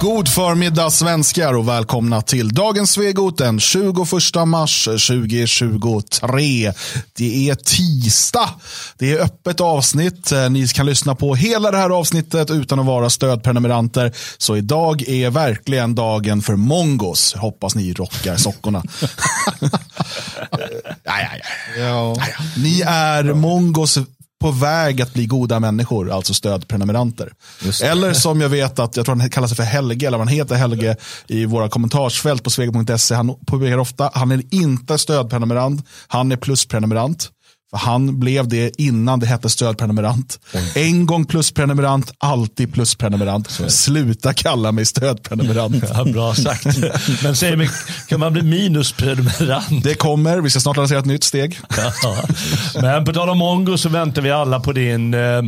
God förmiddag svenskar och välkomna till dagens Svegot den 21 mars 2023. Det är tisdag. Det är öppet avsnitt. Ni kan lyssna på hela det här avsnittet utan att vara stödprenumeranter. Så idag är verkligen dagen för mongos. Hoppas ni rockar sockorna. aj, aj, aj. Ja. Ni är mongos på väg att bli goda människor, alltså stödprenumeranter. Eller som jag vet att, jag tror han kallar sig för Helge, eller han heter Helge i våra kommentarsfält på sveg.se. Han påpekar ofta, han är inte stödprenumerant, han är plusprenumerant. För han blev det innan det hette stödprenumerant. Mm. En gång plusprenumerant, alltid plusprenumerant. Sluta kalla mig stödprenumerant. Ja, bra sagt. Men säg mig, kan man bli minusprenumerant? Det kommer, vi ska snart lansera ett nytt steg. Ja. Men på tal om mongo så väntar vi alla på din, eh,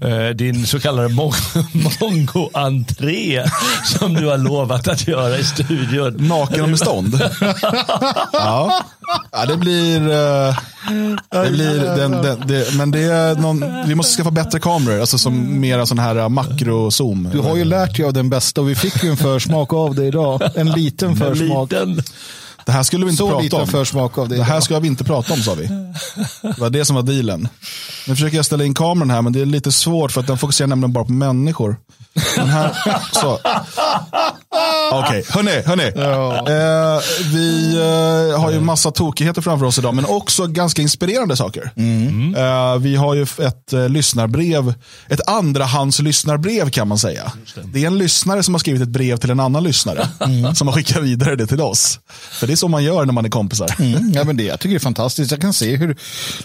eh din så kallade mongo-entré som du har lovat att göra i studion. Naken med stånd. ja. ja, det blir... Uh... Det blir den, den, det, men det är någon, vi måste skaffa bättre kameror, alltså som mera sån här makrozoom. Du har ju lärt dig av den bästa och vi fick ju en försmak av det idag. En liten försmak. En liten. Det här skulle vi inte Så prata om. Försmak av det, det här ska vi inte prata om sa vi. Det var det som var dealen. Nu försöker jag ställa in kameran här men det är lite svårt för att den fokuserar nämligen bara på människor. Den här, så. Okej, okay. hörni, hörni. Ja. Eh, vi eh, har ju massa tokigheter framför oss idag, men också ganska inspirerande saker. Mm. Eh, vi har ju ett eh, lyssnarbrev, ett andrahands lyssnarbrev kan man säga. Det. det. är en lyssnare som har skrivit ett brev till en annan lyssnare, mm. som har skickat vidare det till oss. För det är så man gör när man är kompisar. Mm. Ja, men det, jag tycker det är fantastiskt. Jag kan se hur du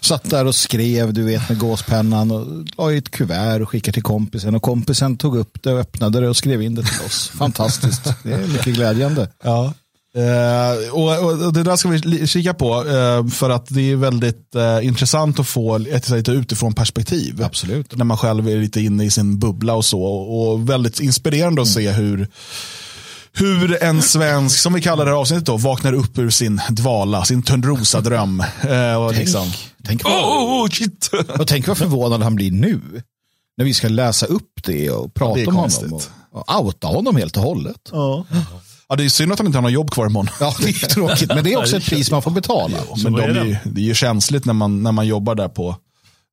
satt där och skrev, du vet med gåspennan och la i ett kuvert och skickade till kompisen och kompisen tog upp det, öppnade det och skrev in det till oss. Fantastiskt. Det är mycket glädjande. Ja. Uh, och, och, Det där ska vi kika på uh, för att det är väldigt uh, intressant att få ett lite utifrån perspektiv. Absolut. När man själv är lite inne i sin bubbla och så. Och väldigt inspirerande att mm. se hur hur en svensk, som vi kallar det här avsnittet då, vaknar upp ur sin dvala, sin Törnrosa-dröm. tänk, liksom. tänk, vad, oh, shit. och tänk vad förvånad han blir nu när vi ska läsa upp det och prata det om konstigt. honom. Och, och outa honom helt och hållet. Ja. Ja, det är synd att han inte har något jobb kvar imorgon. Ja, det är tråkigt, men det är också ett pris man får betala. Ja, men de är, det är ju känsligt när man, när man jobbar där på Eh,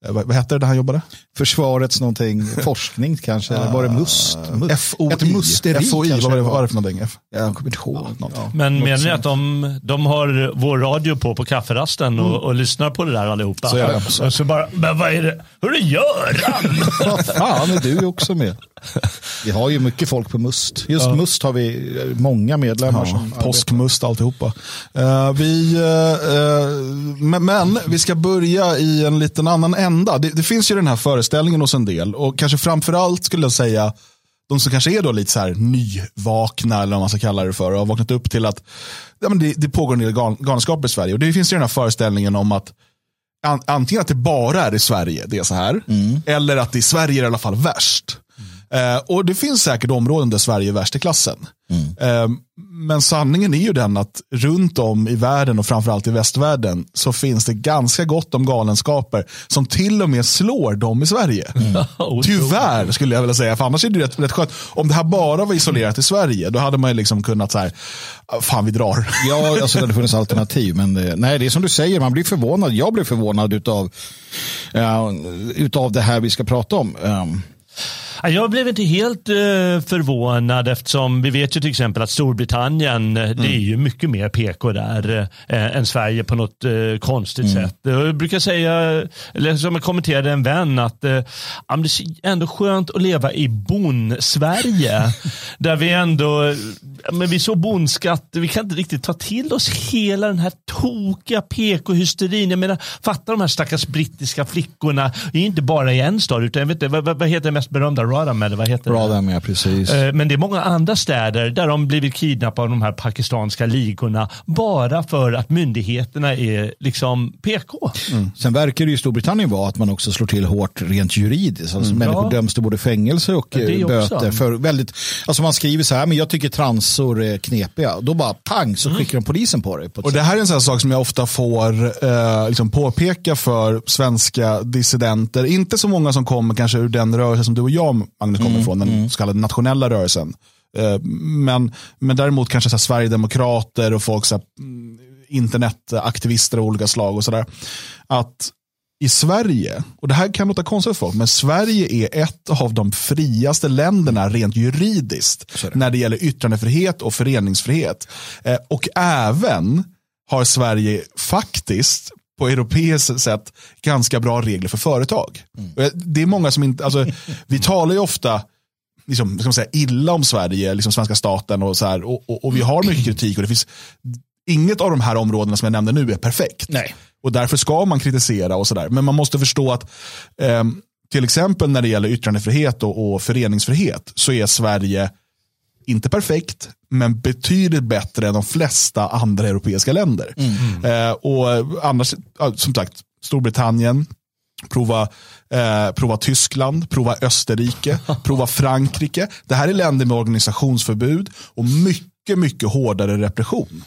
vad, vad hette det där han jobbade? Försvarets någonting, forskning kanske, uh, var det MUST? FOI. Ett musteri FOI, vad var det, var det för någonting? F jag kommer inte ihåg. Ja, Men menar ni att de, de har vår radio på på kafferasten och, mm. och lyssnar på det där allihopa? Så är det. Så. så bara, men vad är det? Hörru Göran! vad fan är du också med? Vi har ju mycket folk på MUST. Just ja. MUST har vi eh, många medlemmar. Ja, som påskmust alltihopa. Uh, vi, uh, men, men, vi ska börja i en liten annan ända. Det, det, finns ju den här föreställningen hos en del och kanske framförallt skulle jag säga de som kanske är då lite så här nyvakna eller vad man ska kalla det för och har vaknat upp till att ja, men det, det pågår en del galenskaper i Sverige. Och det finns ju den här föreställningen om att antingen att det bara är i Sverige det är så här mm. eller att det i Sverige är i alla fall värst. Eh, och det finns säkert områden där Sverige är värst i klassen. Mm. Eh, men sanningen är ju den att runt om i världen och framförallt i västvärlden så finns det ganska gott om galenskaper som till och med slår dem i Sverige. Mm. Tyvärr skulle jag vilja säga, för annars är det rätt, rätt skönt. Om det här bara var isolerat i Sverige, då hade man ju liksom kunnat så här, ah, fan vi drar. Ja, alltså det hade funnits alternativ, men det, nej, det är som du säger, man blir förvånad. Jag blir förvånad utav, uh, utav det här vi ska prata om. Um. Jag blev inte helt uh, förvånad eftersom vi vet ju till exempel att Storbritannien, mm. det är mm. ju mycket mer PK där uh, än Sverige på något konstigt mm. sätt. Jag brukar säga, eller som jag kommenterade en vän, att det är ändå skönt att leva i bon-Sverige. där vi ändå, men vi så bonskatt, vi kan inte riktigt ta till oss hela den här tokiga PK-hysterin. Jag menar, fatta de här stackars brittiska flickorna, det är inte bara i en stad, utan jag vet inte, vad, vad heter det mest berömda Rodham eller vad heter Rodham, det? ja precis. Eh, men det är många andra städer där de blivit kidnappade av de här pakistanska ligorna bara för att myndigheterna är liksom PK. Mm. Sen verkar det i Storbritannien vara att man också slår till hårt rent juridiskt. Alltså mm. Människor ja. döms till både fängelse och ja, böter. För väldigt, alltså man skriver så här, men jag tycker transor är knepiga. Då bara pang så mm. skickar mm. de polisen på dig. På och det här är en sån sak som jag ofta får eh, liksom påpeka för svenska dissidenter. Inte så många som kommer kanske ur den rörelse som du och jag Magnus kommer mm, ifrån, den mm. så kallade nationella rörelsen. Eh, men, men däremot kanske så här, Sverigedemokrater och folk, så här, mm, internetaktivister av olika slag och sådär. Att i Sverige, och det här kan låta konstigt för folk, men Sverige är ett av de friaste länderna rent juridiskt när det gäller yttrandefrihet och föreningsfrihet. Eh, och även har Sverige faktiskt på europeiskt sätt ganska bra regler för företag. Mm. Det är många som inte, alltså, vi talar ju ofta liksom, ska säga, illa om Sverige, liksom svenska staten och så här, och, och, och vi har mycket kritik och det finns inget av de här områdena som jag nämnde nu är perfekt. Nej. Och därför ska man kritisera och sådär. Men man måste förstå att eh, till exempel när det gäller yttrandefrihet och, och föreningsfrihet så är Sverige inte perfekt, men betydligt bättre än de flesta andra europeiska länder. Mm. Eh, och annars, som sagt, Storbritannien, prova, eh, prova Tyskland, prova Österrike, prova Frankrike. Det här är länder med organisationsförbud och mycket, mycket hårdare repression.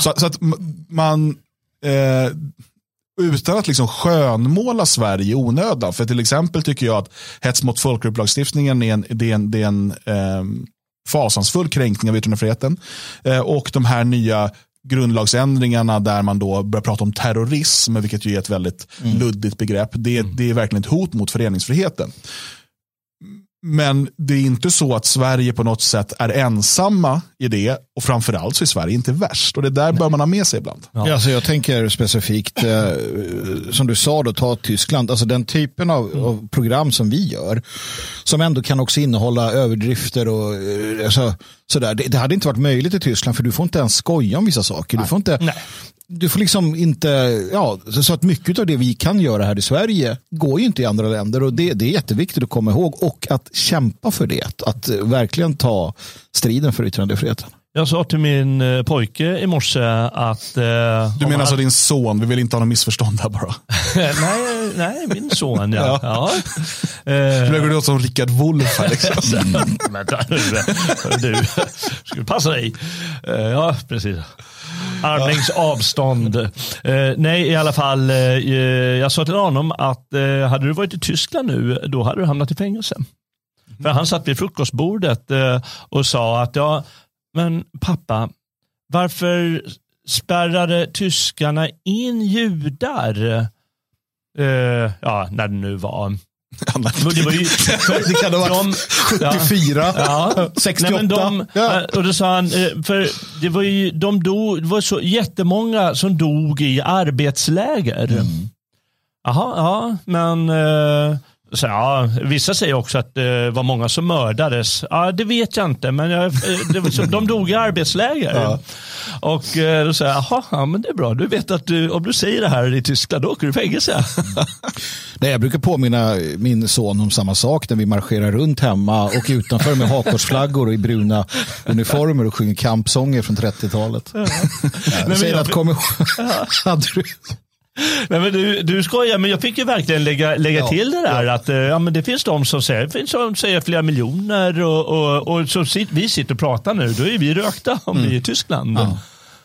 Så, så att man, eh, utan att liksom skönmåla Sverige i onödan, för till exempel tycker jag att hets mot folkgrupplagstiftningen är en, det är en, det är en eh, fasansfull kränkning av yttrandefriheten. Eh, och de här nya grundlagsändringarna där man då börjar prata om terrorism, vilket ju är ett väldigt mm. luddigt begrepp. Det, mm. det är verkligen ett hot mot föreningsfriheten. Men det är inte så att Sverige på något sätt är ensamma i det och framförallt så är Sverige inte värst och det där Nej. bör man ha med sig ibland. Ja. Alltså jag tänker specifikt, eh, som du sa, då, ta Tyskland, alltså den typen av, mm. av, program som vi gör som ändå kan också innehålla överdrifter och eh, alltså, sådär. Det, det, hade inte varit möjligt i Tyskland för du får inte ens skoja om vissa saker. Du får inte, Nej du får liksom inte, ja, så att mycket av det vi kan göra här i Sverige går ju inte i andra länder och det, det är jätteviktigt att komma ihåg och att kämpa för det, att verkligen ta striden för yttrandefriheten. Jag sa till min eh, pojke i morse att... Eh, du menar alltså din son? Vi vill inte ha något missförstånd här bara. nej, nej, min son ja. ja. ja. Eh... Du låter som Rickard Wolff här. Liksom. Vänta nu, du, skulle passa dig. Eh, ja, precis. Armlängds avstånd. Eh, nej, i alla fall. Eh, jag sa till honom att eh, hade du varit i Tyskland nu, då hade du hamnat i fängelse. Mm. För han satt vid frukostbordet eh, och sa att ja, men pappa, varför spärrade tyskarna in judar? Eh, ja, när det nu var. det, var ju, det kan ha varit 74, ja, 68. Nej, de, ja. Och då sa han, eh, för det var ju, de dog, det var så jättemånga som dog i arbetsläger. Mm. Jaha, ja, men eh, så, ja, vissa säger också att det var många som mördades. Ja, det vet jag inte, men jag, det var så, de dog i arbetsläger. Ja. Och eh, då säger jag, jaha, ja, men det är bra. Du vet att du, om du säger det här i Tyskland, då åker du i fängelse. Nej, jag brukar påminna min son om samma sak när vi marscherar runt hemma och utanför med hakkorsflaggor och i bruna uniformer och sjunger kampsånger från 30-talet. Ja. Jag säger att, kom ihåg, hade du Nej, men du, du skojar, men jag fick ju verkligen lägga, lägga ja, till det där ja. att eh, ja, men det finns de som säger, det finns som säger flera miljoner och, och, och så sit, vi sitter och pratar nu, då är vi rökta om mm. vi är i Tyskland. Ja.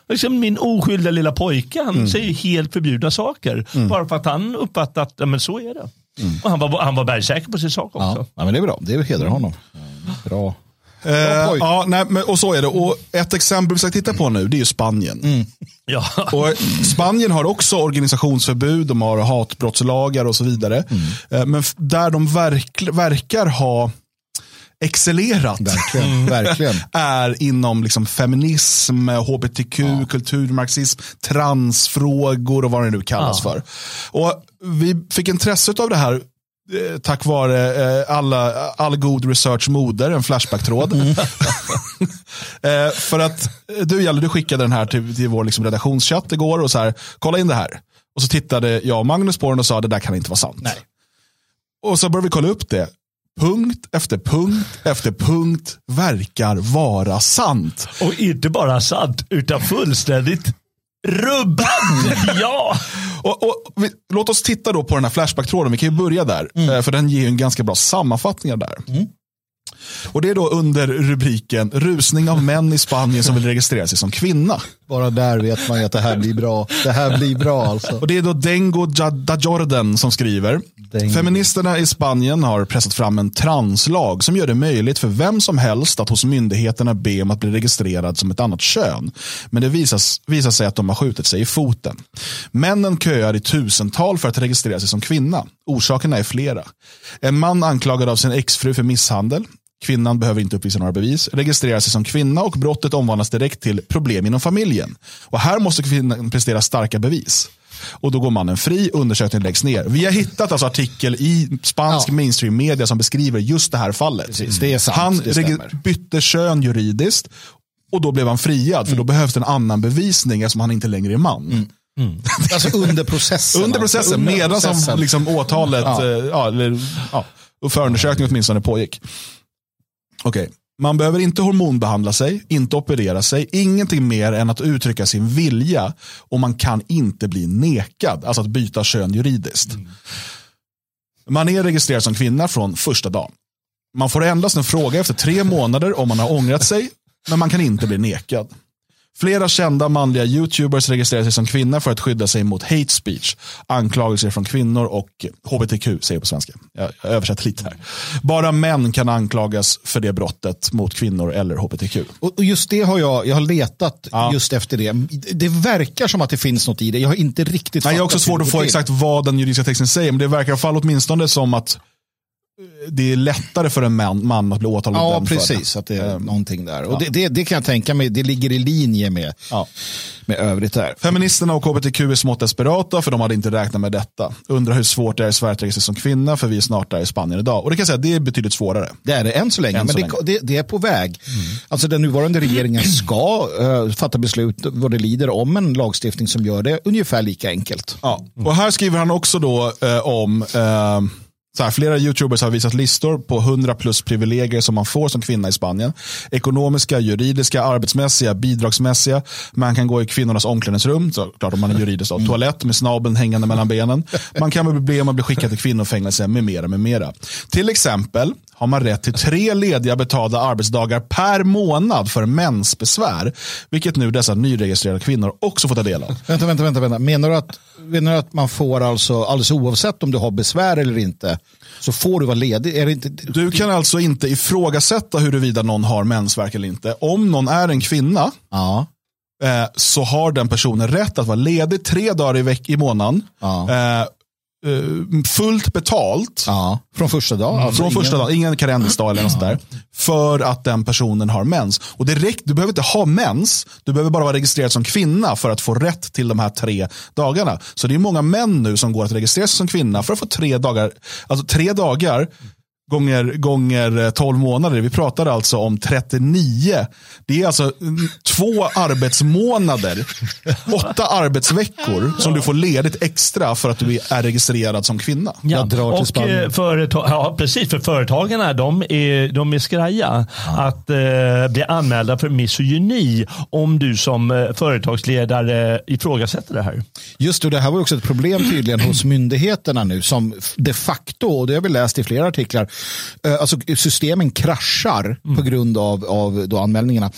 Liksom min oskyldiga lilla pojke, han mm. säger helt förbjudna saker. Mm. Bara för att han uppfattat att ja, men så är det. Mm. Och han var, han var bergsäker på sin sak också. Ja, men det är bra, det hedrar honom. Bra. Eh, ja, nej, men, och så är det. Och ett exempel vi ska titta på nu det är ju Spanien. Ja. Och Spanien har också organisationsförbud, de har hatbrottslagar och så vidare. Mm. Eh, men där de verk, verkar ha excellerat verkligen, mm. verkligen. är inom liksom feminism, hbtq, ja. kulturmarxism, transfrågor och vad det nu kallas ja. för. Och vi fick intresse av det här tack vare eh, alla, all god research moder, en Flashback-tråd. Mm. eh, för att du Jalle, du skickade den här till, till vår liksom, redaktionschatt igår och så här, kolla in det här. Och så tittade jag och Magnus på den och sa, det där kan inte vara sant. Nej. Och så började vi kolla upp det. Punkt efter punkt efter punkt verkar vara sant. Och inte bara sant, utan fullständigt rubbad. ja. Och, och vi, låt oss titta då på den här Flashback-tråden. Vi kan ju börja där. Mm. Eh, för den ger en ganska bra sammanfattning där. Mm. Och det är då under rubriken rusning av män i Spanien som vill registrera sig som kvinna. Bara där vet man ju att det här blir bra. Det här blir bra alltså. Och det är då Dengo da Jordan som skriver. Dengo. Feministerna i Spanien har pressat fram en translag som gör det möjligt för vem som helst att hos myndigheterna be om att bli registrerad som ett annat kön. Men det visas, visar sig att de har skjutit sig i foten. Männen köar i tusental för att registrera sig som kvinna. Orsakerna är flera. En man anklagad av sin exfru för misshandel. Kvinnan behöver inte uppvisa några bevis, registrerar sig som kvinna och brottet omvandlas direkt till problem inom familjen. Och här måste kvinnan prestera starka bevis. Och då går mannen fri, undersökningen läggs ner. Vi har hittat alltså artikel i spansk ja. mainstream media som beskriver just det här fallet. Precis, det sant, han det bytte kön juridiskt och då blev han friad, för mm. då behövs det en annan bevisning eftersom han inte längre är man. Mm. Mm. Alltså under processen. under processen, medan som liksom åtalet, ja. Eh, ja, eller, ja, förundersökningen åtminstone pågick. Okej, okay. man behöver inte hormonbehandla sig, inte operera sig, ingenting mer än att uttrycka sin vilja och man kan inte bli nekad, alltså att byta kön juridiskt. Mm. Man är registrerad som kvinna från första dagen. Man får endast en fråga efter tre månader om man har ångrat sig, men man kan inte bli nekad. Flera kända manliga YouTubers registrerar sig som kvinnor för att skydda sig mot hate speech, anklagelser från kvinnor och hbtq, säger på svenska. Jag översätter lite här. Bara män kan anklagas för det brottet mot kvinnor eller hbtq. Och just det har jag, jag har letat ja. just efter det. Det verkar som att det finns något i det. Jag har inte riktigt Nej, Jag har också svårt att få exakt vad den juridiska texten säger, men det verkar i alla fall åtminstone som att det är lättare för en man, man att bli åtalad Ja, precis. För. Att det är mm. någonting där. Och det, det, det, kan jag tänka mig, det ligger i linje med, ja. med övrigt där. Feministerna och hbtq är smått desperata för de hade inte räknat med detta. Undrar hur svårt det är i Sverige att registrera som kvinna för vi är snart där i Spanien idag. Och det kan jag säga, det är betydligt svårare. Det är det än så länge, än men så det, länge. Det, det, är på väg. Mm. Alltså den nuvarande regeringen ska uh, fatta beslut vad det lider om en lagstiftning som gör det ungefär lika enkelt. Ja. Och här skriver han också då uh, om uh, så här, flera YouTubers har visat listor på 100 plus privilegier som man får som kvinna i Spanien. Ekonomiska, juridiska, arbetsmässiga, bidragsmässiga. Man kan gå i kvinnornas omklädningsrum, såklart om man är juridisk. Då. Toalett med snabeln hängande mellan benen. Man kan bli problem att bli skickad till kvinnofängelse med mera, med mera. Till exempel har man rätt till tre lediga betalda arbetsdagar per månad för mensbesvär. Vilket nu dessa nyregistrerade kvinnor också får ta del av. Vänta, vänta, vänta. vänta. Menar, du att, menar du att man får alltså, alldeles oavsett om du har besvär eller inte, så får du vara ledig? Är det inte... Du kan alltså inte ifrågasätta huruvida någon har mensvärk eller inte. Om någon är en kvinna, ja. eh, så har den personen rätt att vara ledig tre dagar i, veck i månaden. Ja. Eh, fullt betalt. Ja, från första dagen. Alltså från ingen... första dagen, ingen karensdag eller något ja. där. För att den personen har mens. Och direkt, du behöver inte ha mens, du behöver bara vara registrerad som kvinna för att få rätt till de här tre dagarna. Så det är många män nu som går att registrera sig som kvinna för att få tre dagar. Alltså tre dagar gånger, gånger 12 månader. Vi pratar alltså om 39. Det är alltså två arbetsmånader, åtta arbetsveckor som du får ledigt extra för att du är registrerad som kvinna. Ja. Jag drar till och eh, företag, ja, precis, för företagarna de är, de är skraja ja. att eh, bli anmälda för misogyni om du som eh, företagsledare ifrågasätter det här. Just det, det här var också ett problem tydligen hos myndigheterna nu som de facto, och det har vi läst i flera artiklar, Eh, alltså systemen kraschar mm. på grund av, av då anmälningarna.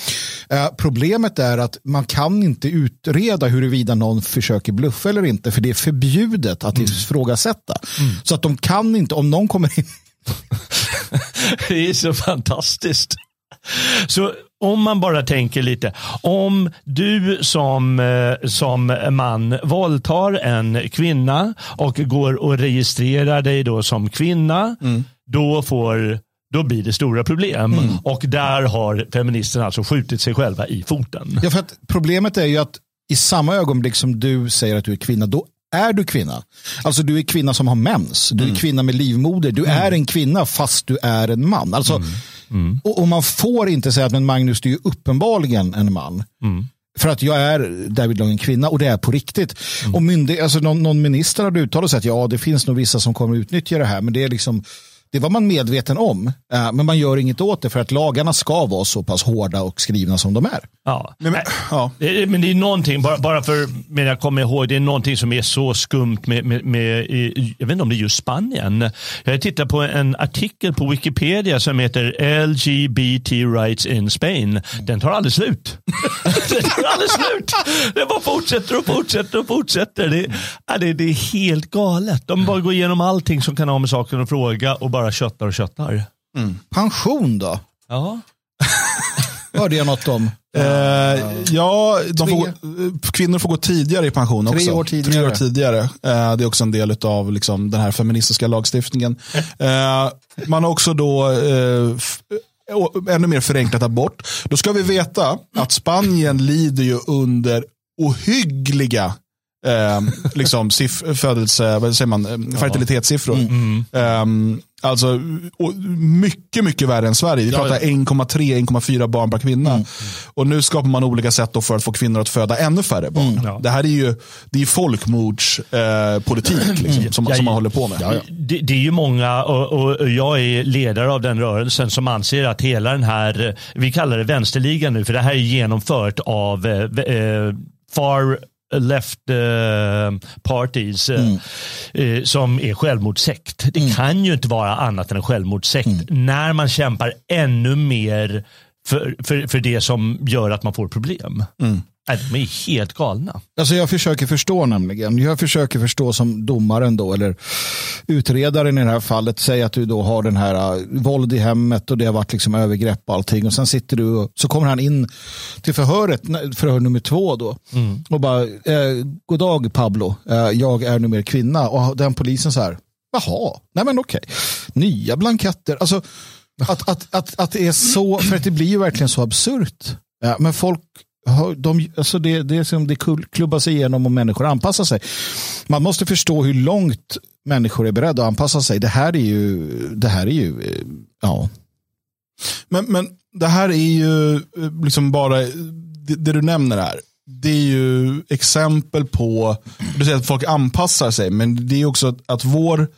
Eh, problemet är att man kan inte utreda huruvida någon försöker bluffa eller inte för det är förbjudet att mm. ifrågasätta. Mm. Så att de kan inte, om någon kommer in det är så fantastiskt. Så om man bara tänker lite, om du som, eh, som man våldtar en kvinna och går och registrerar dig då som kvinna, mm då, får, då blir det stora problem. Mm. Och där har feministerna alltså skjutit sig själva i foten. Ja, för att problemet är ju att i samma ögonblick som du säger att du är kvinna, då är du kvinna. Alltså du är kvinna som har mens, du är mm. kvinna med livmoder, du mm. är en kvinna fast du är en man. Alltså, mm. mm. Och, och, man får inte säga att men Magnus, du är uppenbarligen en man. Mm. För att jag är därvidlag en kvinna och det är på riktigt. Och myndig, alltså någon, någon minister hade uttalat sig att ja, det finns nog vissa som kommer utnyttja det här, men det är liksom det var man medveten om, eh, men man gör inget åt det för att lagarna ska vara så pass hårda och skrivna som de är. Ja, men, ja. men det är någonting, bara, bara för men jag kommer ihåg, det är någonting som är så skumt med, med, med, jag vet inte om det är just Spanien. Jag tittar på en artikel på Wikipedia som heter LGBT rights in Spain. Den tar aldrig slut. Den tar aldrig slut. Den bara fortsätter och fortsätter och fortsätter. Det, det, det är helt galet. De bara går igenom allting som kan ha med saken att fråga och bara köttar och köttar. Mm. Pension då? Ja. Hörde jag något om. Uh, ja, de får, kvinnor får gå tidigare i pension också. Tre år tidigare. Tre år tidigare. Uh, det är också en del av liksom, den här feministiska lagstiftningen. Uh, man har också då ännu mer förenklat abort. Då ska vi veta att Spanien lider ju under ohyggliga eh, liksom, födelse, vad säger man, fertilitetssiffror. Mm. Um, Alltså mycket, mycket värre än Sverige. Vi pratar 1,3-1,4 barn per kvinna. Mm. Och nu skapar man olika sätt för att få kvinnor att föda ännu färre barn. Mm. Ja. Det här är ju det är folkmordspolitik eh, liksom, som, som, man håller på med. Ja, ja. Det, det, är ju många, och, och, jag är ledare av den rörelsen, som anser att hela den här, vi kallar det vänsterligan nu, för det här är genomfört av eh, eh far left uh, parties uh, mm. uh, som är självmordssekt. Det mm. kan ju inte vara annat än en självmordssekt mm. när man kämpar ännu mer för, för, för det som gör att man får problem. Mm. De är helt galna. Alltså jag försöker förstå nämligen. Jag försöker förstå som domaren då, eller utredaren i det här fallet. Säg att du då har den här uh, våld i hemmet och det har varit liksom övergrepp och allting. Och sen sitter du och så kommer han in till förhöret, förhör nummer två då. Mm. Och bara, eh, god dag Pablo, eh, jag är nummer kvinna. Och den polisen så här, jaha, nej men okej. Nya blanketter. Alltså att, att, att, att det är så, för att det blir ju verkligen så absurt. Ja, men folk de, alltså det, det, är som det klubbas igenom och människor anpassar sig. Man måste förstå hur långt människor är beredda att anpassa sig. Det här är ju, det här är ju eh, ja. Men, men det här är ju eh, liksom bara, det, det du nämner här, det är ju exempel på, du säger att folk anpassar sig, men det är också att, att vår,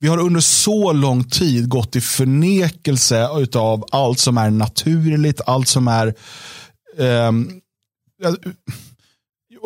vi har under så lång tid gått i förnekelse av allt som är naturligt, allt som är Um,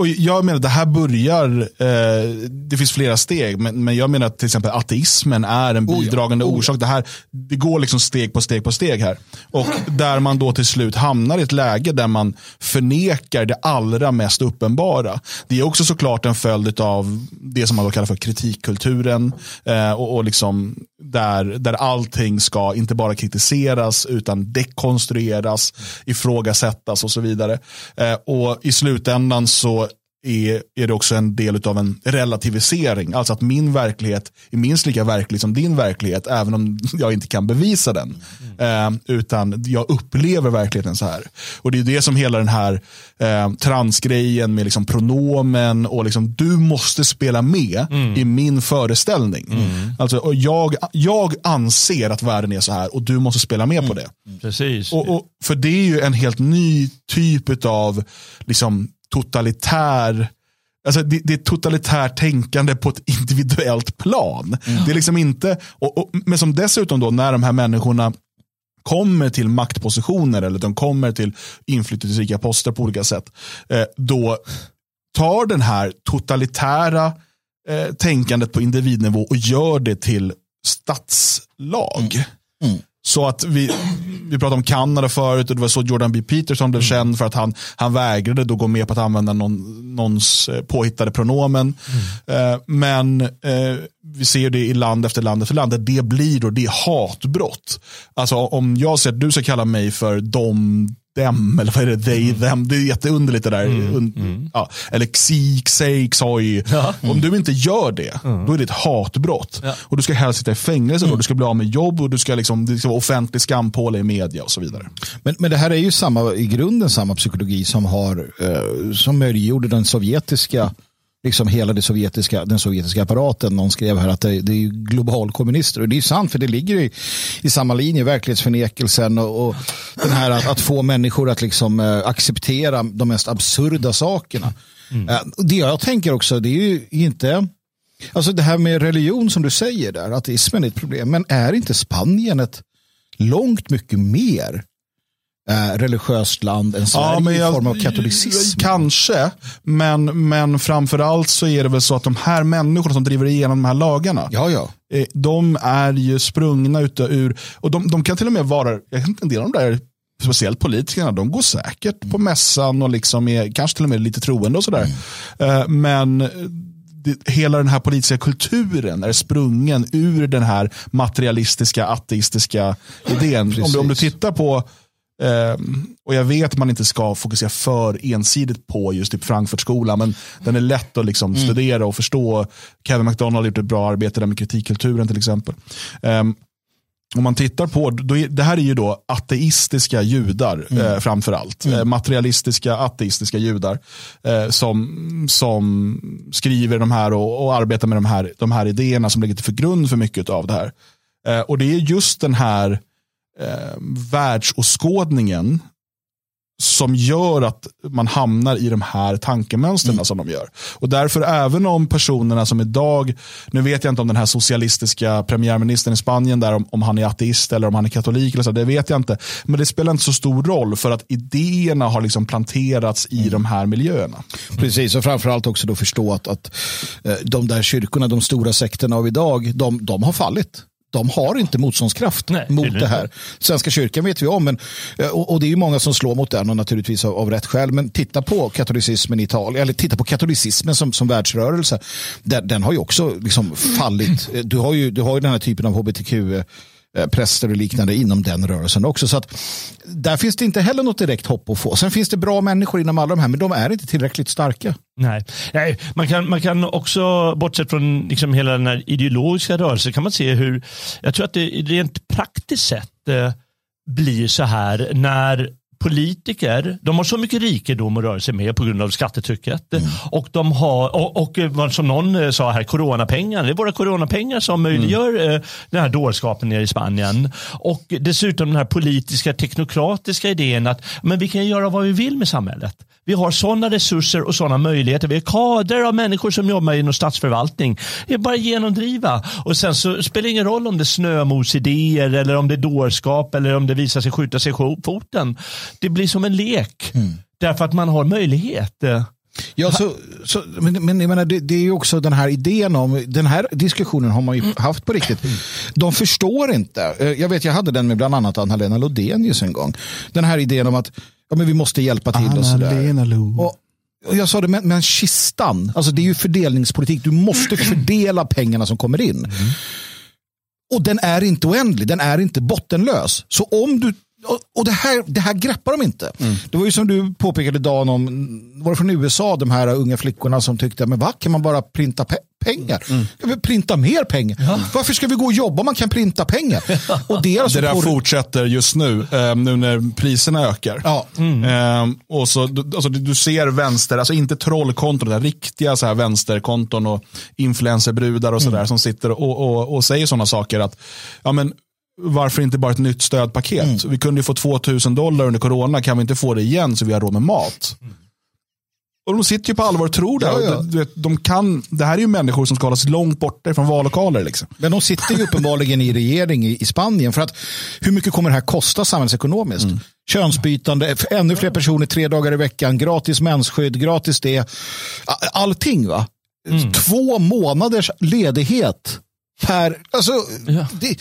och jag menar, det här börjar, eh, det finns flera steg, men, men jag menar att till exempel ateismen är en bidragande oh ja, oh orsak. Det, här, det går liksom steg på steg på steg här. Och där man då till slut hamnar i ett läge där man förnekar det allra mest uppenbara. Det är också såklart en följd av det som man då kallar för kritikkulturen. Eh, och, och liksom där, där allting ska inte bara kritiseras utan dekonstrueras, ifrågasättas och så vidare. Eh, och i slutändan så är, är det också en del av en relativisering. Alltså att min verklighet är minst lika verklig som din verklighet, även om jag inte kan bevisa den. Mm. Eh, utan jag upplever verkligheten så här. Och det är det som hela den här eh, transgrejen med liksom pronomen och liksom du måste spela med mm. i min föreställning. Mm. Alltså, och jag, jag anser att världen är så här och du måste spela med på det. Precis. Och, och, för det är ju en helt ny typ av liksom, totalitär Alltså det, det, är totalitärt tänkande på ett individuellt plan. Mm. Det är liksom inte, och, och, men som dessutom då när de här människorna kommer till maktpositioner eller de kommer till inflytelserika poster på olika sätt. Eh, då tar den här totalitära eh, tänkandet på individnivå och gör det till statslag. Mm. Mm. Så att vi, vi pratade om Kanada förut och det var så Jordan B. Peterson blev mm. känd för att han, han vägrade då gå med på att använda någon, någons eh, påhittade pronomen. Mm. Eh, men eh, vi ser det i land efter land efter land, det blir då det är hatbrott. Alltså om jag säger att du ska kalla mig för dom, dem, eller vad är det, they, mm. them. Det är jätteunderligt det där. Mm. Mm. Ja. Eller xi, xej, xoj. Ja. Om du inte gör det, mm. då är det ett hatbrott. Ja. Och du ska helst sitta i fängelse, mm. och du ska bli av med jobb och du ska, liksom, det ska vara offentlig skampåle i media och så vidare. Men, men det här är ju samma, i grunden samma psykologi som, har, eh, som möjliggjorde den sovjetiska liksom hela det sovjetiska, den sovjetiska apparaten. Någon skrev här att det, det är globalkommunister och det är sant för det ligger i, i samma linje, verklighetsförnekelsen och, och den här att, att, få människor att liksom äh, acceptera de mest absurda sakerna. Mm. Äh, det jag tänker också, det är ju inte Alltså det här med religion som du säger där, ateismen är ett problem. Men är inte Spanien ett långt mycket mer eh, religiöst land än Sverige ja, jag, i form av katolicism? Kanske, men, men framförallt så är det väl så att de här människorna som driver igenom de här lagarna, ja, ja. Eh, de är ju sprungna ur, och de, de kan till och med vara, jag en del av de där speciellt politikerna, de går säkert på mässan och liksom är kanske till och med lite troende och sådär. Mm. Eh, men det, hela den här politiska kulturen är sprungen ur den här materialistiska, ateistiska idén. om, du, om du tittar på Um, och jag vet att man inte ska fokusera för ensidigt på just typ Frankfurtskolan, men den är lätt att liksom mm. studera och förstå. Kevin McDonald har gjort ett bra arbete där med kritikkulturen till exempel. Um, om man tittar på, då är, det här är ju då ateistiska judar mm. eh, framförallt. Mm. Eh, materialistiska ateistiska judar eh, som, som skriver de här och, och, arbetar med de här, de här idéerna som ligger till för grund för mycket av det här. Eh, och det är just den här eh, världsåskådningen som gör att man hamnar i de här tankemönstren mm. som de gör. Och därför även om personerna som idag, nu vet jag inte om den här socialistiska premiärministern i Spanien, där, om, om han är ateist eller om han är katolik, eller så, det vet jag inte. Men det spelar inte så stor roll för att idéerna har liksom planterats i mm. de här miljöerna. Precis, och framförallt också då förstå att, att eh, de där kyrkorna, de stora sekterna av idag, de, de har fallit de har inte motståndskraft Nej, mot det, det här. Svenska kyrkan vet vi om, men, eh, och, och, det är många som slår mot den och naturligtvis av, av rätt skäl. Men titta på katolicismen i Italien, eller titta på katolicismen som, som världsrörelse. Den, den har ju också liksom fallit. Du har ju, du har ju den här typen av hbtq Eh, Eh, präster och liknande inom den rörelsen också. Så att där finns det inte heller något direkt hopp att få. Sen finns det bra människor inom alla de här, men de är inte tillräckligt starka. Nej, Nej man, kan, man kan också, bortsett från liksom hela den här ideologiska rörelsen, kan man se hur, jag tror att det rent praktiskt sett eh, blir så här när politiker, de har så mycket rikedom att röra sig med på grund av skattetrycket. Mm. Och, de har, och, och, som någon eh, sa här, coronapengar. Det är våra coronapengar som möjliggör mm. den här dårskapen nere i Spanien. Och dessutom den här politiska teknokratiska idén att men vi kan göra vad vi vill med samhället. Vi har sådana resurser och sådana möjligheter. Vi har kadrer av människor som jobbar inom statsförvaltning. Det är bara genomdriva. Och sen så spelar det ingen roll om det är snömosidéer eller om det är dårskap eller om det visar sig skjuta sig foten. Det blir som en lek. Mm. Därför att man har möjlighet. Ja, så, så, men, men jag menar, det, det är ju också den här idén om, den här diskussionen har man ju haft på riktigt. De förstår inte, eh, jag vet jag hade den med bland annat Anna-Lena Lodenius en gång. Den här idén om att ja, men vi måste hjälpa till och sådär. Och, och jag sa det, men, men kistan, alltså det är ju fördelningspolitik. Du måste fördela pengarna som kommer in. Mm. Och den är inte oändlig, den är inte bottenlös. Så om du och det här, det här greppar de inte. Mm. Det var ju som du påpekade Dan om, var det från USA, de här unga flickorna som tyckte, men vad kan man bara printa pe pengar? Mm. Jag vill printa mer pengar. Ja. Varför ska vi gå och jobba om man kan printa pengar? och det, alltså det där fortsätter just nu, eh, nu när priserna ökar. Ja. Mm. Eh, och så, alltså, du ser vänster, alltså inte trollkonton, utan riktiga så här vänsterkonton och influencerbrudar och sådär mm. som sitter och, och, och säger sådana saker att ja, men varför inte bara ett nytt stödpaket? Mm. Vi kunde ju få 2000 dollar under corona, kan vi inte få det igen så vi har råd med mat? Mm. Och de sitter ju på allvar och tror det. Ja, ja. De, de kan, det här är ju människor som ska hållas långt borta från vallokaler. Liksom. Men de sitter ju uppenbarligen i regering i, i, Spanien. För att hur mycket kommer det här kosta samhällsekonomiskt? Mm. Könsbytande, ännu fler personer tre dagar i veckan, gratis mensskydd, gratis det. Allting va? Mm. Två månaders ledighet per... Alltså, ja. det,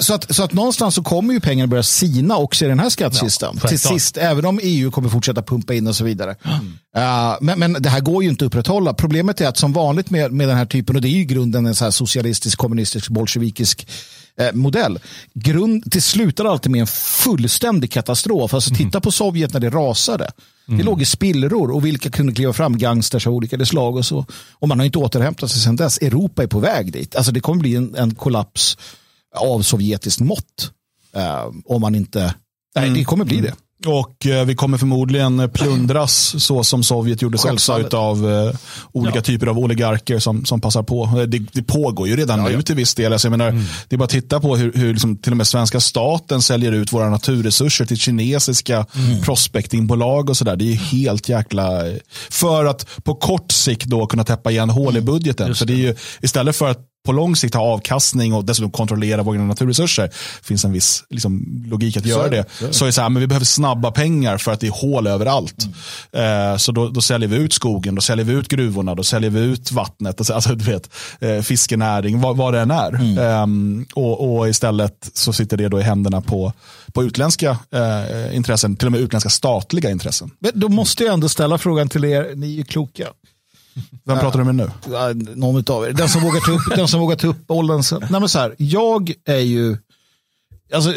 så att, så att någonstans så kommer ju pengarna börja sina också i den här skattkistan. Ja, till sist, även om EU kommer fortsätta pumpa in och så vidare. Mm. Uh, men, men det här går ju inte att upprätthålla. Problemet är att som vanligt med, med den här typen, och det är ju grunden en så här socialistisk, kommunistisk, bolsjevikisk eh, modell. Grund, det slutar alltid med en fullständig katastrof. Alltså mm. titta på Sovjet när det rasade. Mm. Det låg i spillror och vilka kunde kliva fram? Gangsters av olika slag och så. Och man har inte återhämtat sig sedan dess. Europa är på väg dit. Alltså det kommer bli en, en kollaps av sovjetiskt mått. Uh, om man inte, nej mm. det kommer bli det. Och eh, vi kommer förmodligen plundras så som Sovjet gjorde också av eh, olika ja. typer av oligarker som, som passar på. Det, det pågår ju redan ja, nu till viss del. Alltså, jag menar, mm. Det är bara att titta på hur, hur liksom, till och med svenska staten säljer ut våra naturresurser till kinesiska mm. prospectingbolag och sådär. Det är helt jäkla... För att på kort sikt då kunna täppa igen hål i mm. budgeten. För det är ju, istället för att på lång sikt ha avkastning och dessutom kontrollera våra naturresurser. finns en viss liksom, logik att göra det. Så, så är det så här, men vi behöver snabba pengar för att det är hål överallt. Mm. Eh, så då, då, säljer vi ut skogen, då säljer vi ut gruvorna, då säljer vi ut vattnet, alltså, alltså du vet, eh, fiskenäring, vad, vad det än är. Mm. Eh, och, och, istället så sitter det då i händerna på, på utländska eh, intressen, till och med utländska statliga intressen. Men då måste jag ändå ställa frågan till er, ni är kloka. Vem pratar du med nu? Någon av er. Den som vågar ta upp, den som vågar ta upp bollen. Nej, men så här, jag är ju... Alltså,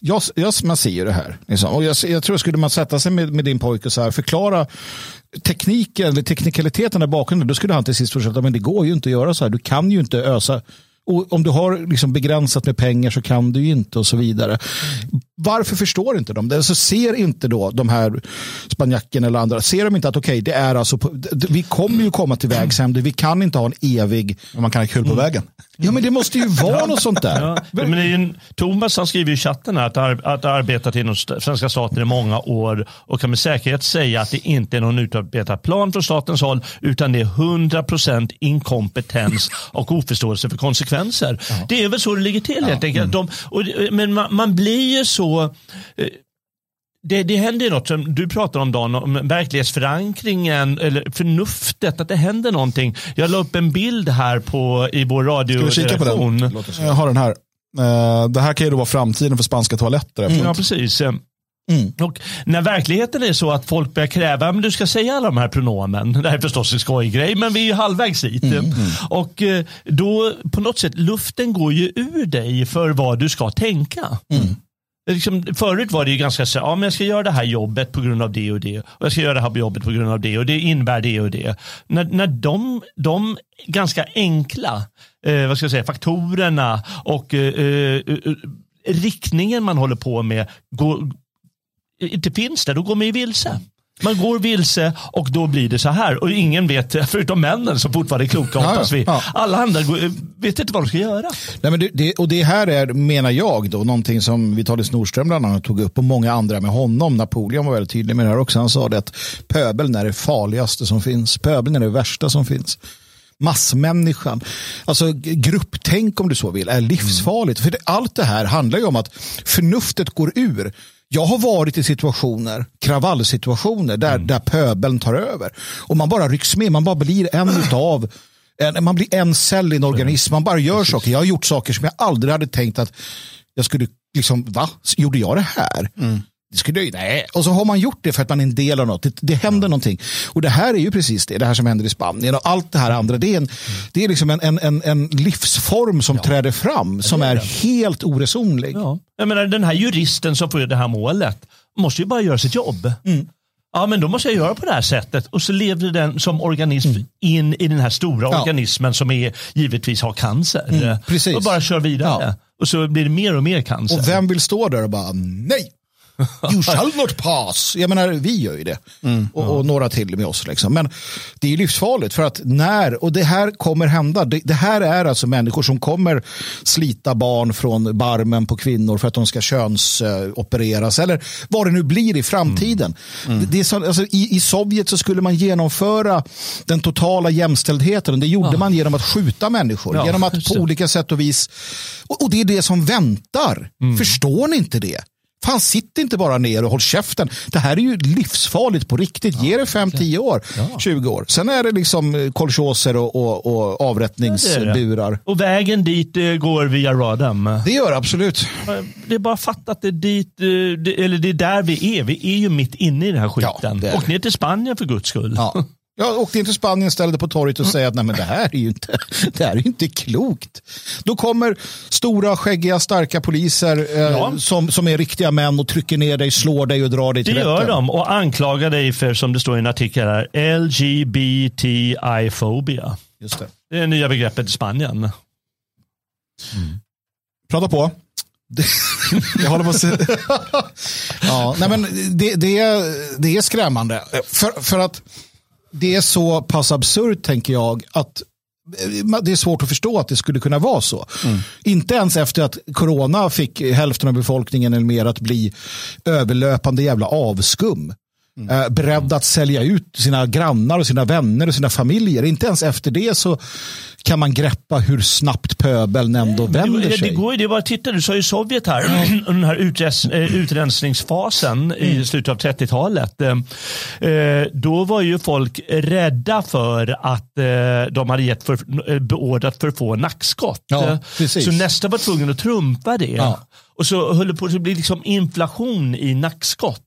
jag, jag, man ser ju det här. Liksom. Och jag, jag tror skulle man sätta sig med, med din pojke och så här, förklara tekniken, eller teknikaliteten där bakom, då skulle han till sist fortsätta, men det går ju inte att göra så här. Du kan ju inte ösa och om du har liksom begränsat med pengar så kan du inte och så vidare. Varför förstår inte de det? Alltså ser inte då de här spanjackerna eller andra, ser de inte att okej, okay, det är alltså, vi kommer ju komma till vägs ände, vi kan inte ha en evig... Man kan ha kul på mm. vägen. Ja, men det måste ju vara något sånt där. Ja, men det är en, Thomas han skriver i chatten att ar, att arbetat inom svenska staten i många år och kan med säkerhet säga att det inte är någon utarbetad plan från statens håll utan det är 100% inkompetens och oförståelse för konsekvenser. Ja. Det är väl så det ligger till helt enkelt. Mm. De, och, men man, man blir ju så eh, det, det händer något som du pratar om Dan, om verklighetsförankringen eller förnuftet, att det händer någonting. Jag la upp en bild här på, i vår radio. Ska vi kika på den? Jag har den här. Eh, det här kan ju då vara framtiden för spanska toaletter. Mm, ja, precis. Mm. Och när verkligheten är så att folk börjar kräva att du ska säga alla de här pronomen. Det här är förstås en skojgrej men vi är ju halvvägs dit. Mm, mm. Och eh, då på något sätt, luften går ju ur dig för vad du ska tänka. Liksom, förut var det ju ganska så ja men jag ska göra det här jobbet på grund av det och det. Och jag ska göra det här jobbet på grund av det och det innebär det och det. När, när de, de ganska enkla eh, vad ska jag säga, faktorerna och eh, eh, eh riktningen man håller på med går, inte finns där, då går man ju vilse. Man går vilse och då blir det så här. Och ingen vet, förutom männen som fortfarande är kloka hoppas vi. Alla andra vet inte vad de ska göra. Nej, men det, och det här är, menar jag, då, någonting som Vitalis Nordström bland annat tog upp och många andra med honom. Napoleon var väldigt tydlig med det här också. Han sa det att pöbeln är det farligaste som finns. Pöbeln är det värsta som finns massmänniskan. Alltså grupptänk om du så vill är livsfarligt. Mm. För det, allt det här handlar ju om att förnuftet går ur. Jag har varit i situationer, kravallsituationer, där, mm. där pöbeln tar över. Och man bara rycks med, man bara blir en utav en, man blir en cell i en organism, man bara gör Precis. saker. Jag har gjort saker som jag aldrig hade tänkt att jag skulle, liksom, va? Gjorde jag det här? Mm. Det skulle, nej. Och så har man gjort det för att man är en del av något. Det, det händer mm. någonting. Och det här är ju precis det, det här som händer i Spanien och allt det här andra. Det är, en, mm. det är liksom en, en, en livsform som ja. träder fram som är, är helt oresonlig. Ja. Jag menar, den här juristen som får det här målet måste ju bara göra sitt jobb. Mm. Ja, men då måste jag göra på det här sättet. Och så lever den som organism mm. in i den här stora ja. organismen som är, givetvis har cancer. Mm, precis. Och bara kör vidare. Ja. Och så blir det mer och mer cancer. Och vem vill stå där och bara nej, You shall not pass. Jag menar, vi gör ju det. Mm. Och, och, några till med oss. Liksom. Men det är livsfarligt för att när, och det här kommer hända. Det, det, här är alltså människor som kommer slita barn från barmen på kvinnor för att de ska könsopereras. Eh, eller vad det nu blir i framtiden. Mm. Mm. Det är så, alltså, i, I Sovjet så skulle man genomföra den totala jämställdheten. Det gjorde ja. man genom att skjuta människor. Ja, genom att på olika sätt och vis. Och, och det är det som väntar. Mm. Förstår ni inte det? Fan, sitt inte bara ner och håll käften. Det här är ju livsfarligt på riktigt. Ja, Ge det 5-10 år, ja. 20 år. Sen är det liksom eh, kolchoser och, och, och avrättningsburar. Ja, och vägen dit eh, går via Radam. Det gör det absolut. Det är bara fatt att det är dit, eh, eller det är där vi är. Vi är ju mitt inne i den här skiten. Och ner till Spanien för guds skull. Ja. Jag åkte in till Spanien, ställde på torget och säger att Nej, men det här är ju inte, det här är inte klokt. Då kommer stora, skäggiga, starka poliser eh, ja. som, som är riktiga män och trycker ner dig, slår dig och drar dig till rätten. Det gör de och anklagar dig för, som det står i en artikel här, LGBTI-fobia. Just det. det är nya begreppet i Spanien. Mm. Prata på. Jag håller på att se... ja, nej men det, det, är, det är skrämmande. För, för att det är så pass absurt, tänker jag, att det är svårt att förstå att det skulle kunna vara så. Mm. Inte ens efter att corona fick hälften av befolkningen eller mer att bli överlöpande jävla avskum. Mm. Eh, beredd att sälja ut sina grannar och sina vänner och sina familjer. Inte ens efter det så kan man greppa hur snabbt pöbeln ändå vänder det, sig. Det går ju, det bara titta, du sa ju Sovjet här, mm. den här utrens, eh, utrensningsfasen mm. i slutet av 30-talet. Eh, då var ju folk rädda för att de hade gett för, beordrat för få nackskott. Ja, så nästa var tvungen att trumpa det. Ja. Och så höll det på att bli liksom inflation i nackskott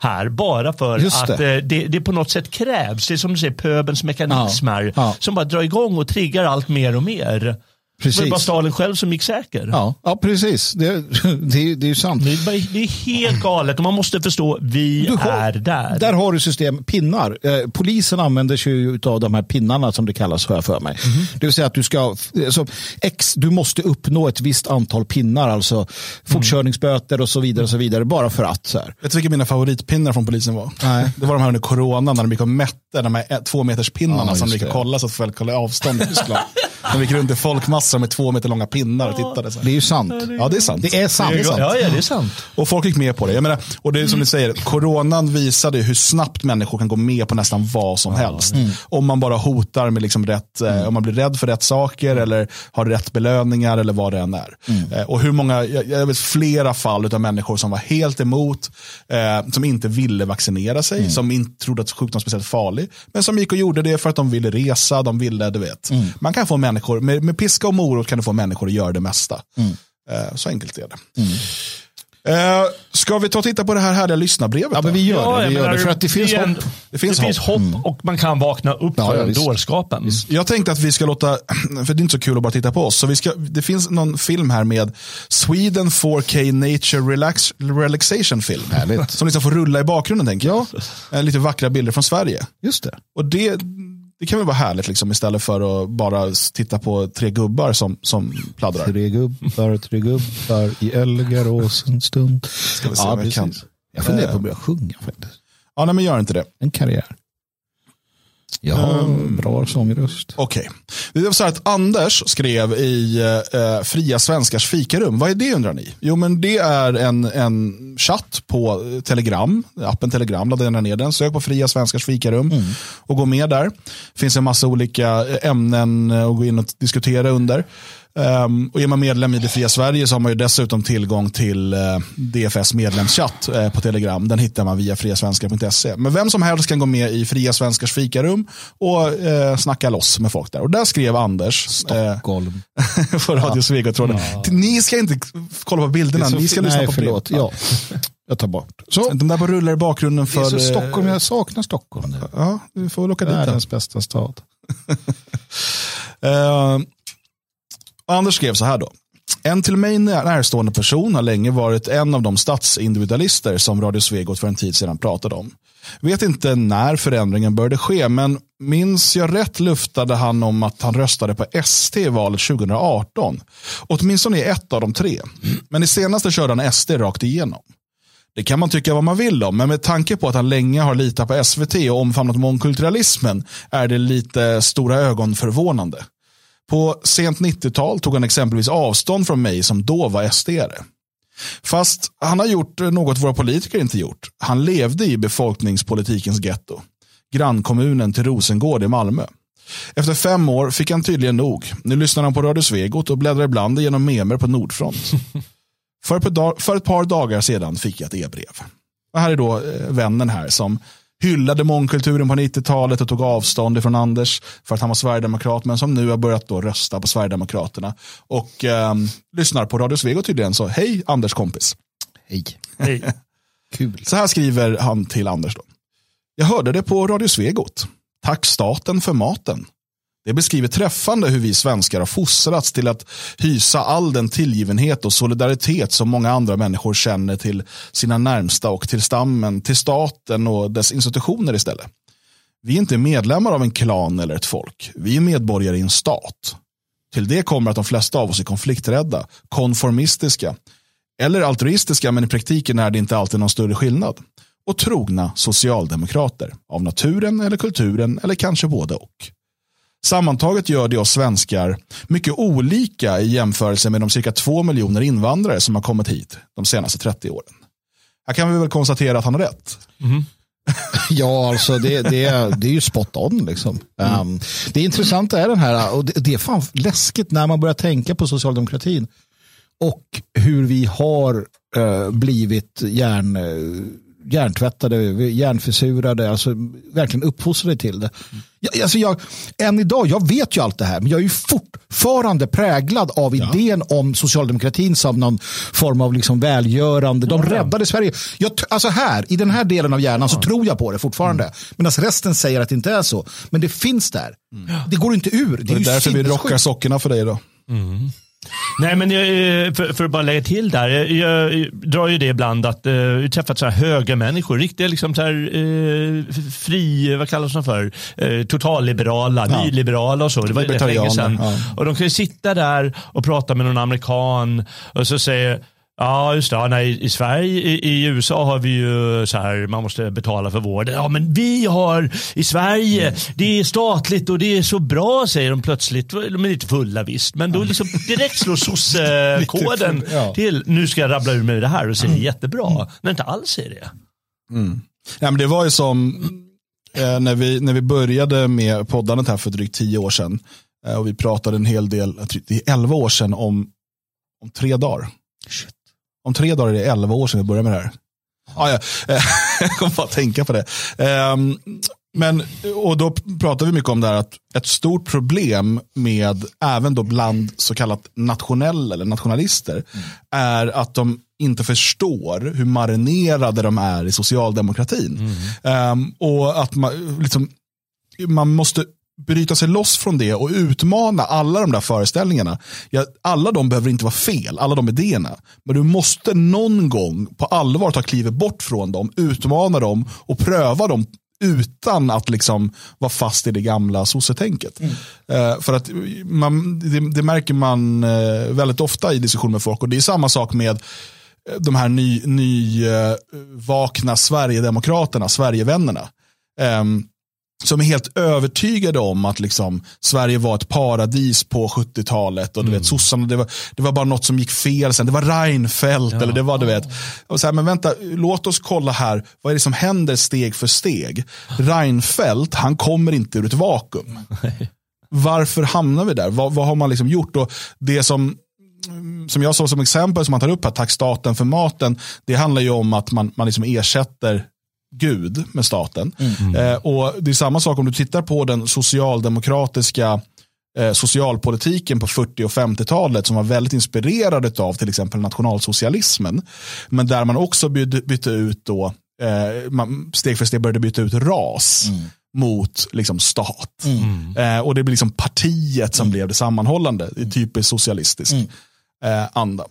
här bara för Just att det. Det, det på något sätt krävs. Det är som du säger pöbens mekanismer ja. Ja. som bara drar igång och triggar allt mer och mer. Precis. Det var bara Stalin själv som gick säker. Ja, ja precis. Det, det, det är ju sant. Det är, det är helt galet och man måste förstå, vi har, är där. Där har du system, pinnar. Eh, polisen använder sig av de här pinnarna som det kallas, för, för mig. Mm. Det vill säga att du ska, alltså, X, du måste uppnå ett visst antal pinnar, alltså fortkörningsböter och så vidare, och så vidare bara för att. Så här. Vet du vilka mina favoritpinnar från polisen var? Nej. Det var de här under corona när de gick och mätte de här två meters pinnarna ja, som de gick och kollade så att folk kollade avstånd i Tyskland. de gick runt i folkmassor massor med två meter långa pinnar och tittade. Så. Det är ju sant. Ja, det är sant. Det är sant. Det är sant. Ja, ja, det är sant. Och folk gick med på det. Jag menar, och det är som ni säger, coronan visade hur snabbt människor kan gå med på nästan vad som helst. Mm. Om man bara hotar med liksom rätt, eh, mm. om man blir rädd för rätt saker eller har rätt belöningar eller vad det än är. Mm. Eh, och hur många, jag, jag vet flera fall av människor som var helt emot, eh, som inte ville vaccinera sig, mm. som inte trodde att sjukdomen var speciellt farlig, men som gick och gjorde det för att de ville resa, de ville, du vet. Mm. Man kan få människor, med, med piska och morot kan du få människor att göra det mesta. Mm. Eh, så enkelt är det. Mm. Uh, ska vi ta och titta på det här härliga lyssnarbrevet? Ja, men vi gör ja, det. Vi gör det för att det finns hopp. Det finns, det hopp. finns hopp mm. och man kan vakna upp ja, för ja, dårskapen. Jag tänkte att vi ska låta, för det är inte så kul att bara titta på oss, så vi ska, det finns någon film här med Sweden 4K Nature Relax, Relaxation Film. Härligt. Som liksom får rulla i bakgrunden tänker jag. Ja. Lite vackra bilder från Sverige. Just det. Och det det kan väl vara härligt liksom, istället för att bara titta på tre gubbar som, som pladdrar. Tre gubbar, tre gubbar i Elgarås en stund. Ska vi se ja, jag kan. Jag funderar på att börja sjunga faktiskt. Ja, nej, men gör inte det. En karriär. Jag har um, bra sångröst. Okej. Okay. Det var så att Anders skrev i eh, Fria Svenskars fikarum. Vad är det undrar ni? Jo men det är en, en chatt på Telegram. Appen Telegram, ladda ner den. Sök på Fria Svenskars fikarum mm. och gå med där. Det finns en massa olika ämnen att gå in och diskutera under. Um, och är man medlem i Det Fria Sverige så har man ju dessutom tillgång till uh, DFS medlemschatt uh, på Telegram. Den hittar man via friasvenskar.se. Men vem som helst kan gå med i Fria Svenskars fikarum och uh, snacka loss med folk där. Och där skrev Anders Stockholm. på Radio Svegot-tråden. Ja. Ni ska inte kolla på bilderna, ni ska lyssna nej, på förlåt. Ja. Jag tar bort. Så. De där bara rullar i bakgrunden för... Det är så Stockholm, jag saknar Stockholm nu. Ja, du får väl åka dit. Världens bästa stad. Anders skrev så här då. En till mig närstående person har länge varit en av de statsindividualister som Radio Svegot för en tid sedan pratade om. Vet inte när förändringen började ske, men minns jag rätt luftade han om att han röstade på ST i valet 2018. Åtminstone i ett av de tre. Men i senaste körde han SD rakt igenom. Det kan man tycka vad man vill om, men med tanke på att han länge har litat på SVT och omfamnat mångkulturalismen är det lite stora ögon förvånande. På sent 90-tal tog han exempelvis avstånd från mig som då var SD-are. Fast han har gjort något våra politiker inte gjort. Han levde i befolkningspolitikens getto. Grannkommunen till Rosengård i Malmö. Efter fem år fick han tydligen nog. Nu lyssnar han på Radio Svegot och bläddrar ibland igenom memer på Nordfront. för, ett par, dagar sedan fick jag ett e-brev. Och här är då eh, vännen här som hyllade mångkulturen på 90-talet och tog avstånd från Anders för att han var sverigedemokrat men som nu har börjat då rösta på Sverigedemokraterna och eh, lyssnar på Radio Svego tydligen. Så hej Anders kompis. Hej. hej. Kul. Så här skriver han till Anders. Då. Jag hörde det på Radio Svegot. Tack staten för maten. Det beskriver träffande hur vi svenskar har fostrats till att hysa all den tillgivenhet och solidaritet som många andra människor känner till sina närmsta och till stammen, till staten och dess institutioner istället. Vi är inte medlemmar av en klan eller ett folk. Vi är medborgare i en stat. Till det kommer att de flesta av oss är konflikträdda, konformistiska Eller altruistiska, men i praktiken är det inte alltid någon större skillnad. Och trogna socialdemokrater, av naturen eller kulturen eller kanske både och. Sammantaget gör det oss svenskar mycket olika i jämförelse med de cirka två miljoner invandrare som har kommit hit de senaste 30 åren. Här kan vi väl konstatera att han har rätt. Mm. ja, alltså det, det, det är ju spot on. Liksom. Mm. Um, det intressanta är den här, och det, det är fan läskigt när man börjar tänka på socialdemokratin och hur vi har uh, blivit hjärn, uh, hjärntvättade, hjärnförsurade, alltså verkligen uppfostrade till det. Jag, alltså jag, än idag, jag vet ju allt det här, men jag är ju fortfarande präglad av ja. idén om socialdemokratin som någon form av liksom välgörande. De ja. räddade Sverige. Jag, alltså här, i den här delen av hjärnan så tror jag på det fortfarande. Mm. Medan resten säger att det inte är så. Men det finns där. Mm. Det går inte ur. Det är, det är därför vi rockar sockorna för dig idag. Mm. Nej, men jag, för, för, att bara lägga till där. Jag, jag drar ju det ibland att uh, jag träffat så här höga människor, riktiga liksom så här, uh, fri, vad kallas de för, uh, totalliberala, ja. nyliberala och så. Det var rätt länge sedan. Ja. Och de kan ju sitta där och prata med någon amerikan och så säger Ja, just det. nej, I Sverige, i, i, USA har vi ju så här, man måste betala för vård. Ja, men vi har i Sverige, det är statligt och det är så bra, säger de plötsligt. De är lite fulla visst, men då liksom direkt slår sossekoden ja. till. Nu ska jag rabbla ur mig det här och säga mm. jättebra, men inte alls är det. Mm. Ja, men det var ju som eh, när, vi, när vi började med poddandet här för drygt tio år sedan. Eh, och vi pratade en hel del, det är elva år sedan om, om tre dagar. Shit. Om tre dagar är det elva år sedan vi började med det här. Ah, ja. jag kommer bara tänka på det. Um, men, och då pratar vi mycket om det här att ett stort problem med även då bland så kallat nationella eller nationalister mm. är att de inte förstår hur marinerade de är i socialdemokratin. Mm. Um, och att man, liksom, man måste bryta sig loss från det och utmana alla de där föreställningarna. Ja, alla de behöver inte vara fel, alla de idéerna. Men du måste någon gång på allvar ta klivet bort från dem, utmana dem och pröva dem utan att liksom vara fast i det gamla sossetänket. Mm. Uh, för att man, det, det, märker man uh, väldigt ofta i diskussioner med folk och det är samma sak med uh, de här nyvakna ny, Sverigedemokraterna, Sverigevännerna. Um, som är helt övertygade om att liksom, Sverige var ett paradis på 70-talet. Och du mm. vet, sossarna, det var, det var bara något som gick fel sen. Det var Reinfeldt. Ja. Eller det var, du vet. Och så här, men vänta, låt oss kolla här. Vad är det som händer steg för steg? Reinfeldt, han kommer inte ur ett vakuum. Varför hamnar vi där? Vad, vad har man liksom gjort? Och det som som jag såg som exempel som man tar upp här, tack staten för maten, det handlar ju om att man, man liksom ersätter Gud med staten. Mm. Eh, och Det är samma sak om du tittar på den socialdemokratiska eh, socialpolitiken på 40 och 50-talet som var väldigt inspirerad av till exempel nationalsocialismen. Men där man också bytte, bytte ut då, eh, man steg för steg började byta ut ras. Mm mot liksom, stat. Mm. Eh, och det blir liksom partiet som mm. blev det sammanhållande i typiskt socialistisk mm. eh, anda.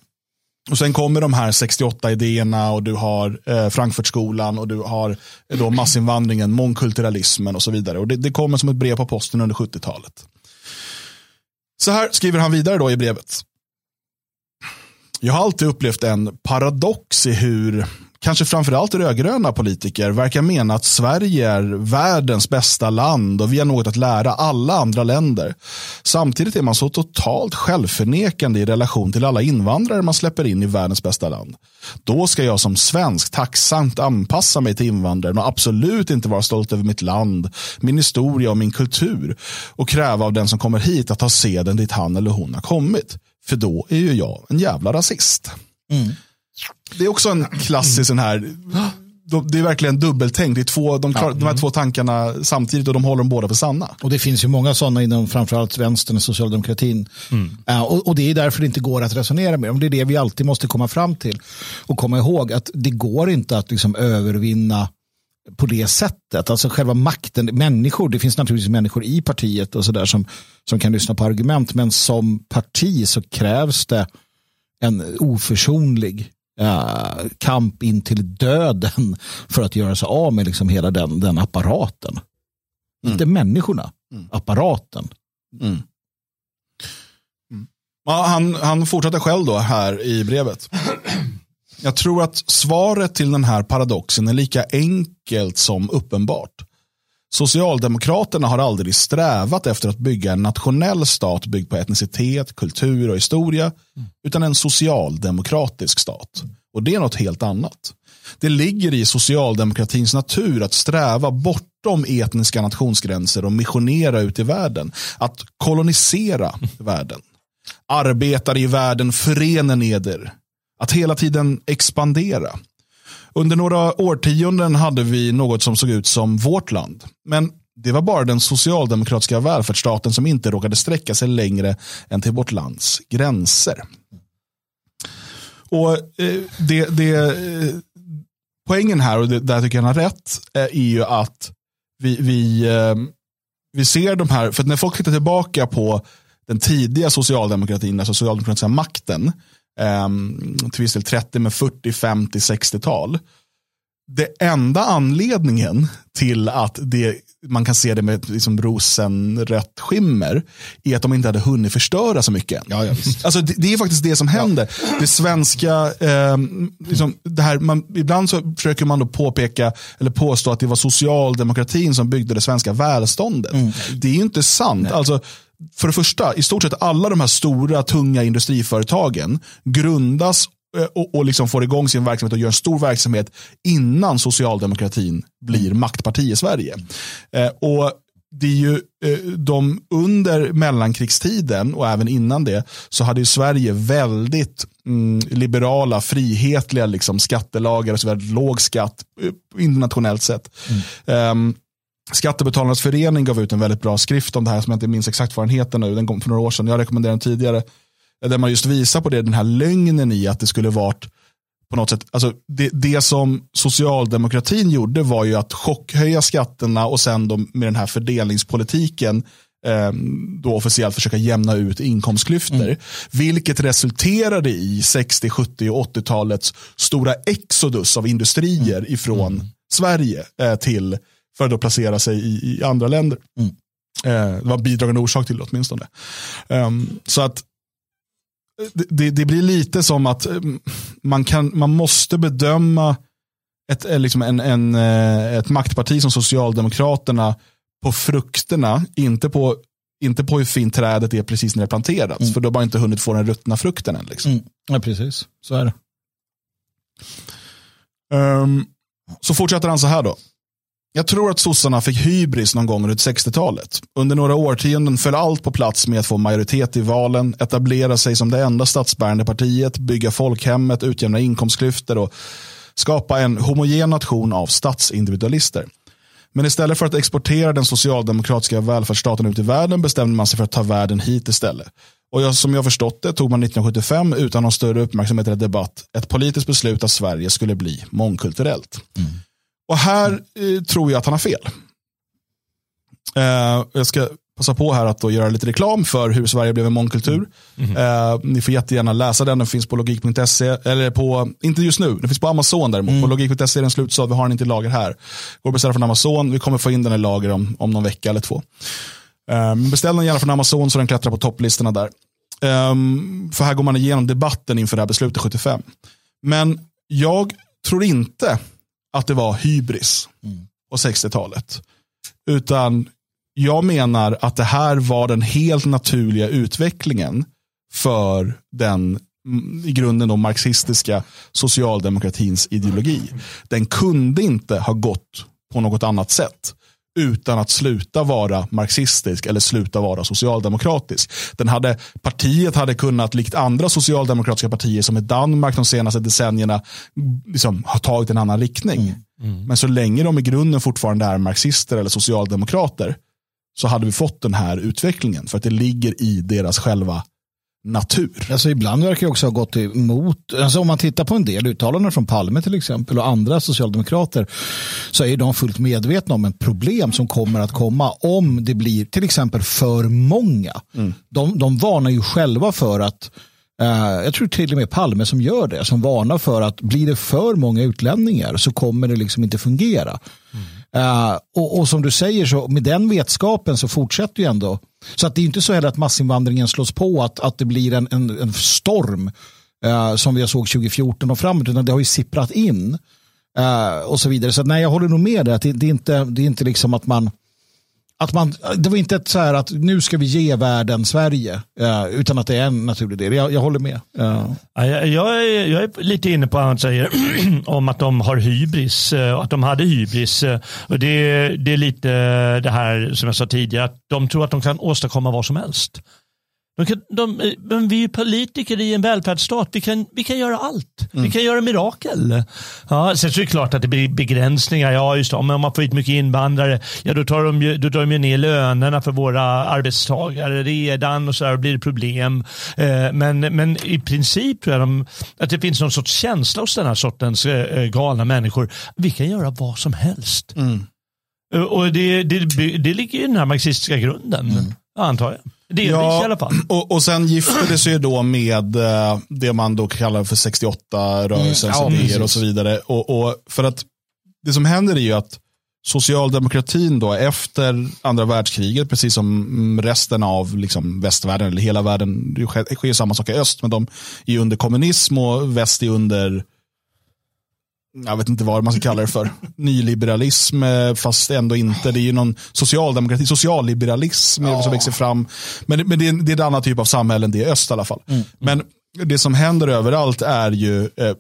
Och sen kommer de här 68 idéerna och du har eh, Frankfurtskolan och du har eh, då massinvandringen, mångkulturalismen och så vidare. Och det, det kommer som ett brev på posten under 70-talet. Så här skriver han vidare då i brevet. Jag har alltid upplevt en paradox i hur kanske framförallt rödgröna politiker verkar mena att Sverige är världens bästa land och vi har något att lära alla andra länder. Samtidigt är man så totalt självförnekande i relation till alla invandrare man släpper in i världens bästa land. Då ska jag som svensk tacksamt anpassa mig till invandraren och absolut inte vara stolt över mitt land, min historia och min kultur och kräva av den som kommer hit att ta seden dit han eller hon har kommit. För då är ju jag en jävla rasist. Mm. Det är också en klassisk sån här, det är verkligen dubbeltänkt. Det är två, de, klar, ja. de här två tankarna samtidigt och de håller dem båda för sanna. Och det finns ju många sådana inom framförallt vänstern och socialdemokratin. Mm. Uh, och, och, det är därför det inte går att resonera med dem. Det är det vi alltid måste komma fram till. Och komma ihåg att det går inte att liksom övervinna på det sättet. Alltså själva makten, människor, det finns naturligtvis människor i partiet och sådär som, som kan lyssna på argument. Men som parti så krävs det en oförsonlig uh, kamp in till döden för att göra sig av med liksom hela den, den apparaten. Mm. Inte människorna, mm. apparaten. Mm. Ja, han, han fortsätter själv då här i brevet. Jag tror att svaret till den här paradoxen är lika enkelt som uppenbart. Socialdemokraterna har aldrig strävat efter att bygga en nationell stat byggd på etnicitet, kultur och historia, utan en socialdemokratisk stat. Och det är något helt annat. Det ligger i socialdemokratins natur att sträva bortom etniska nationsgränser och missionera ut i världen. Att kolonisera världen. Arbetare i världen, förenen eder. Att hela tiden expandera. Under några årtionden hade vi något som såg ut som vårt land. Men det var bara den socialdemokratiska välfärdsstaten som inte råkade sträcka sig längre än till vårt lands gränser. Och eh, det, det, eh, Poängen här, och det, där tycker jag han har rätt, eh, är ju att vi, vi, eh, vi ser de här, för när folk tittar tillbaka på den tidiga socialdemokratin, alltså socialdemokratiska makten, Um, till viss del 30, men 40, 50, 60-tal. Det enda anledningen till att det, man kan se det med liksom rosenrött skimmer är att de inte hade hunnit förstöra så mycket. Ja, ja, alltså, det, det, är faktiskt det som händer. Ja. Det svenska, eh, liksom, det här, man, ibland så försöker man då påpeka eller påstå att det var socialdemokratin som byggde det svenska välståndet. Mm. Det är ju inte sant. Alltså, för det första, i stort sett alla de här stora tunga industriföretagen grundas och, och liksom får igång sin verksamhet och gör en stor verksamhet innan socialdemokratin blir maktparti i Sverige. Eh, och det är ju eh, de under mellankrigstiden och även innan det så hade ju Sverige väldigt mm, liberala, frihetliga liksom, skattelagar och så vidare, låg skatt eh, internationellt sett. Mm. Um, Skattebetalarnas förening gav ut en väldigt bra skrift om det här som jag inte minns exakt vad den heter nu. Den kom för några år sedan. Jag rekommenderade den tidigare. Där man just visar på det, den här lögnen i att det skulle varit på något sätt, alltså det, det som socialdemokratin gjorde var ju att chockhöja skatterna och sen då med den här fördelningspolitiken eh, då officiellt försöka jämna ut inkomstklyftor. Mm. Vilket resulterade i 60, 70 och 80-talets stora exodus av industrier mm. ifrån mm. Sverige eh, till för att placera sig i, i andra länder. Mm. Eh, det var en bidragande orsak till det åtminstone. Um, så att det, det, blir lite som att ehm, man, kan, man måste bedöma ett, eh, liksom en, en, eh, ett maktparti som Socialdemokraterna på frukterna, inte på, inte på hur fint trädet är precis när det planterats. Mm. För då har man inte hunnit få den ruttna frukten än. Liksom. Mm. Ja, precis. Så är det. Um, så fortsätter han så här då. Jag tror att sossarna fick hybris någon gång runt 60-talet. Under några årtionden föll allt på plats med att få majoritet i valen, etablera sig som det enda statsbärande partiet, bygga folkhemmet, utjämna inkomstklyftor och skapa en homogen nation av statsindividualister. Men istället för att exportera den socialdemokratiska välfärdsstaten ut i världen bestämde man sig för att ta världen hit istället. Och jag, som jag förstått det tog man 1975 utan någon större uppmärksamhet eller debatt ett politiskt beslut att Sverige skulle bli mångkulturellt. Mm. Och här eh, tror jag att han har fel. Eh, jag ska passa på här att då göra lite reklam för hur Sverige blev en mångkultur. Mm. Eh, ni får jättegärna läsa den, den finns på logik.se, eller på, inte just nu, den finns på Amazon däremot. Mm. På logik.se är den slutsåld, vi har den inte i lager här. Går att beställa från Amazon, vi kommer få in den i lager om, om någon vecka eller två. Eh, beställ den gärna från Amazon så den klättrar på topplistorna där. Eh, för här går man igenom debatten inför det här beslutet 75. Men jag tror inte att det var hybris mm. på 60-talet. Utan jag menar att det här var den helt naturliga utvecklingen för den mm, i grunden då marxistiska socialdemokratins ideologi. Den kunde inte ha gått på något annat sätt utan att sluta vara marxistisk eller sluta vara socialdemokratisk. Den hade, partiet hade kunnat, likt andra socialdemokratiska partier som i Danmark de senaste decennierna, liksom, ha tagit en annan riktning. Mm. Mm. Men så länge de i grunden fortfarande är marxister eller socialdemokrater så hade vi fått den här utvecklingen för att det ligger i deras själva natur. Alltså ibland verkar det också ha gått emot, alltså om man tittar på en del uttalanden från Palme till exempel och andra socialdemokrater så är de fullt medvetna om ett problem som kommer att komma om det blir till exempel för många. Mm. De, de varnar ju själva för att Uh, jag tror till och med Palme som gör det, som varnar för att blir det för många utlänningar så kommer det liksom inte fungera. Mm. Uh, och, och, som du säger, så med den vetskapen så fortsätter ju ändå. Så att det är inte så heller att massinvandringen slås på, att, att det blir en, en, en storm eh, som vi såg 2014 och framåt, utan det har ju sipprat in. eh, och så vidare. Så nej, jag håller nog med dig. Det, det, är inte, det är inte liksom att man att man, det var inte ett så här att nu ska vi ge världen Sverige, eh, utan att det är en naturlig del. Jag, jag håller med. Eh. Ja. Jag, jag, är, jag, är, lite inne på vad han säger om att de har hybris, eh, att de hade hybris. Och det, det är lite det här som jag sa tidigare, att de tror att de kan åstadkomma vad som helst. De kan, de, men vi är politiker i en välfärdsstat. Vi kan, vi kan göra allt. Mm. Vi kan göra mirakel. Ja, sen så är det klart att det blir begränsningar. Ja, just det. Om man får hit mycket invandrare, ja, då, tar de ju, då drar de ner lönerna för våra arbetstagare redan och så där blir det problem. Eh, men, men i princip tror jag de, att det finns någon sorts känsla hos den här sortens eh, galna människor. Vi kan göra vad som helst. Mm. Och det, det, det ligger i den här marxistiska grunden, mm. antar jag. Delvis ja, i alla fall. Och, och sen gifter det sig då med eh, det man då kallar för 68-rörelsens mm, ja, idéer och så vidare. Och, och, för att det som händer är ju att socialdemokratin då efter andra världskriget, precis som resten av liksom västvärlden, eller hela världen, det sker, sker samma sak i öst, men de är under kommunism och väst är under jag vet inte vad man ska kalla det för, nyliberalism, eh, fast ändå inte. Det är ju någon socialdemokrati, socialliberalism ja. som växer fram. Men, men det, är, det är en annan typ av samhälle än det är öst i alla fall. Mm. Men det som händer överallt är ju eh,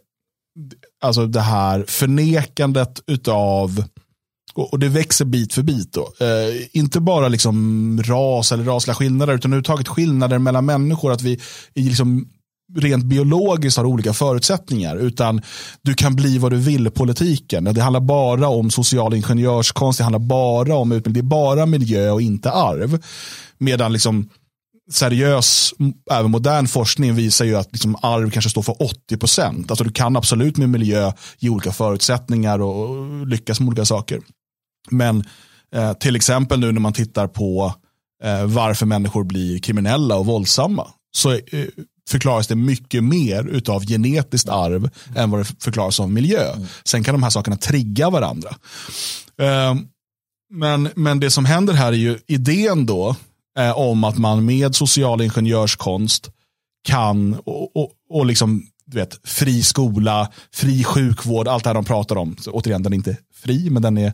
alltså det här förnekandet utav och det växer bit för bit. Då. Eh, inte bara liksom ras eller rasliga skillnader, utan överhuvudtaget skillnader mellan människor. Att vi i liksom rent biologiskt har olika förutsättningar. Utan du kan bli vad du vill i politiken. Det handlar bara om social ingenjörskonst, det handlar bara om utbildning. Det är bara miljö och inte arv. Medan liksom seriös, även modern forskning visar ju att liksom arv kanske står för 80 procent. Alltså du kan absolut med miljö ge olika förutsättningar och lyckas med olika saker. Men eh, till exempel nu när man tittar på eh, varför människor blir kriminella och våldsamma. Så eh, förklaras det mycket mer av genetiskt arv än vad det förklaras av miljö. Mm. Sen kan de här sakerna trigga varandra. Uh, men, men det som händer här är ju idén då eh, om att man med social ingenjörskonst kan och, och, och liksom du vet, fri skola, fri sjukvård, allt det här de pratar om. Så, återigen, den är inte fri, men den är,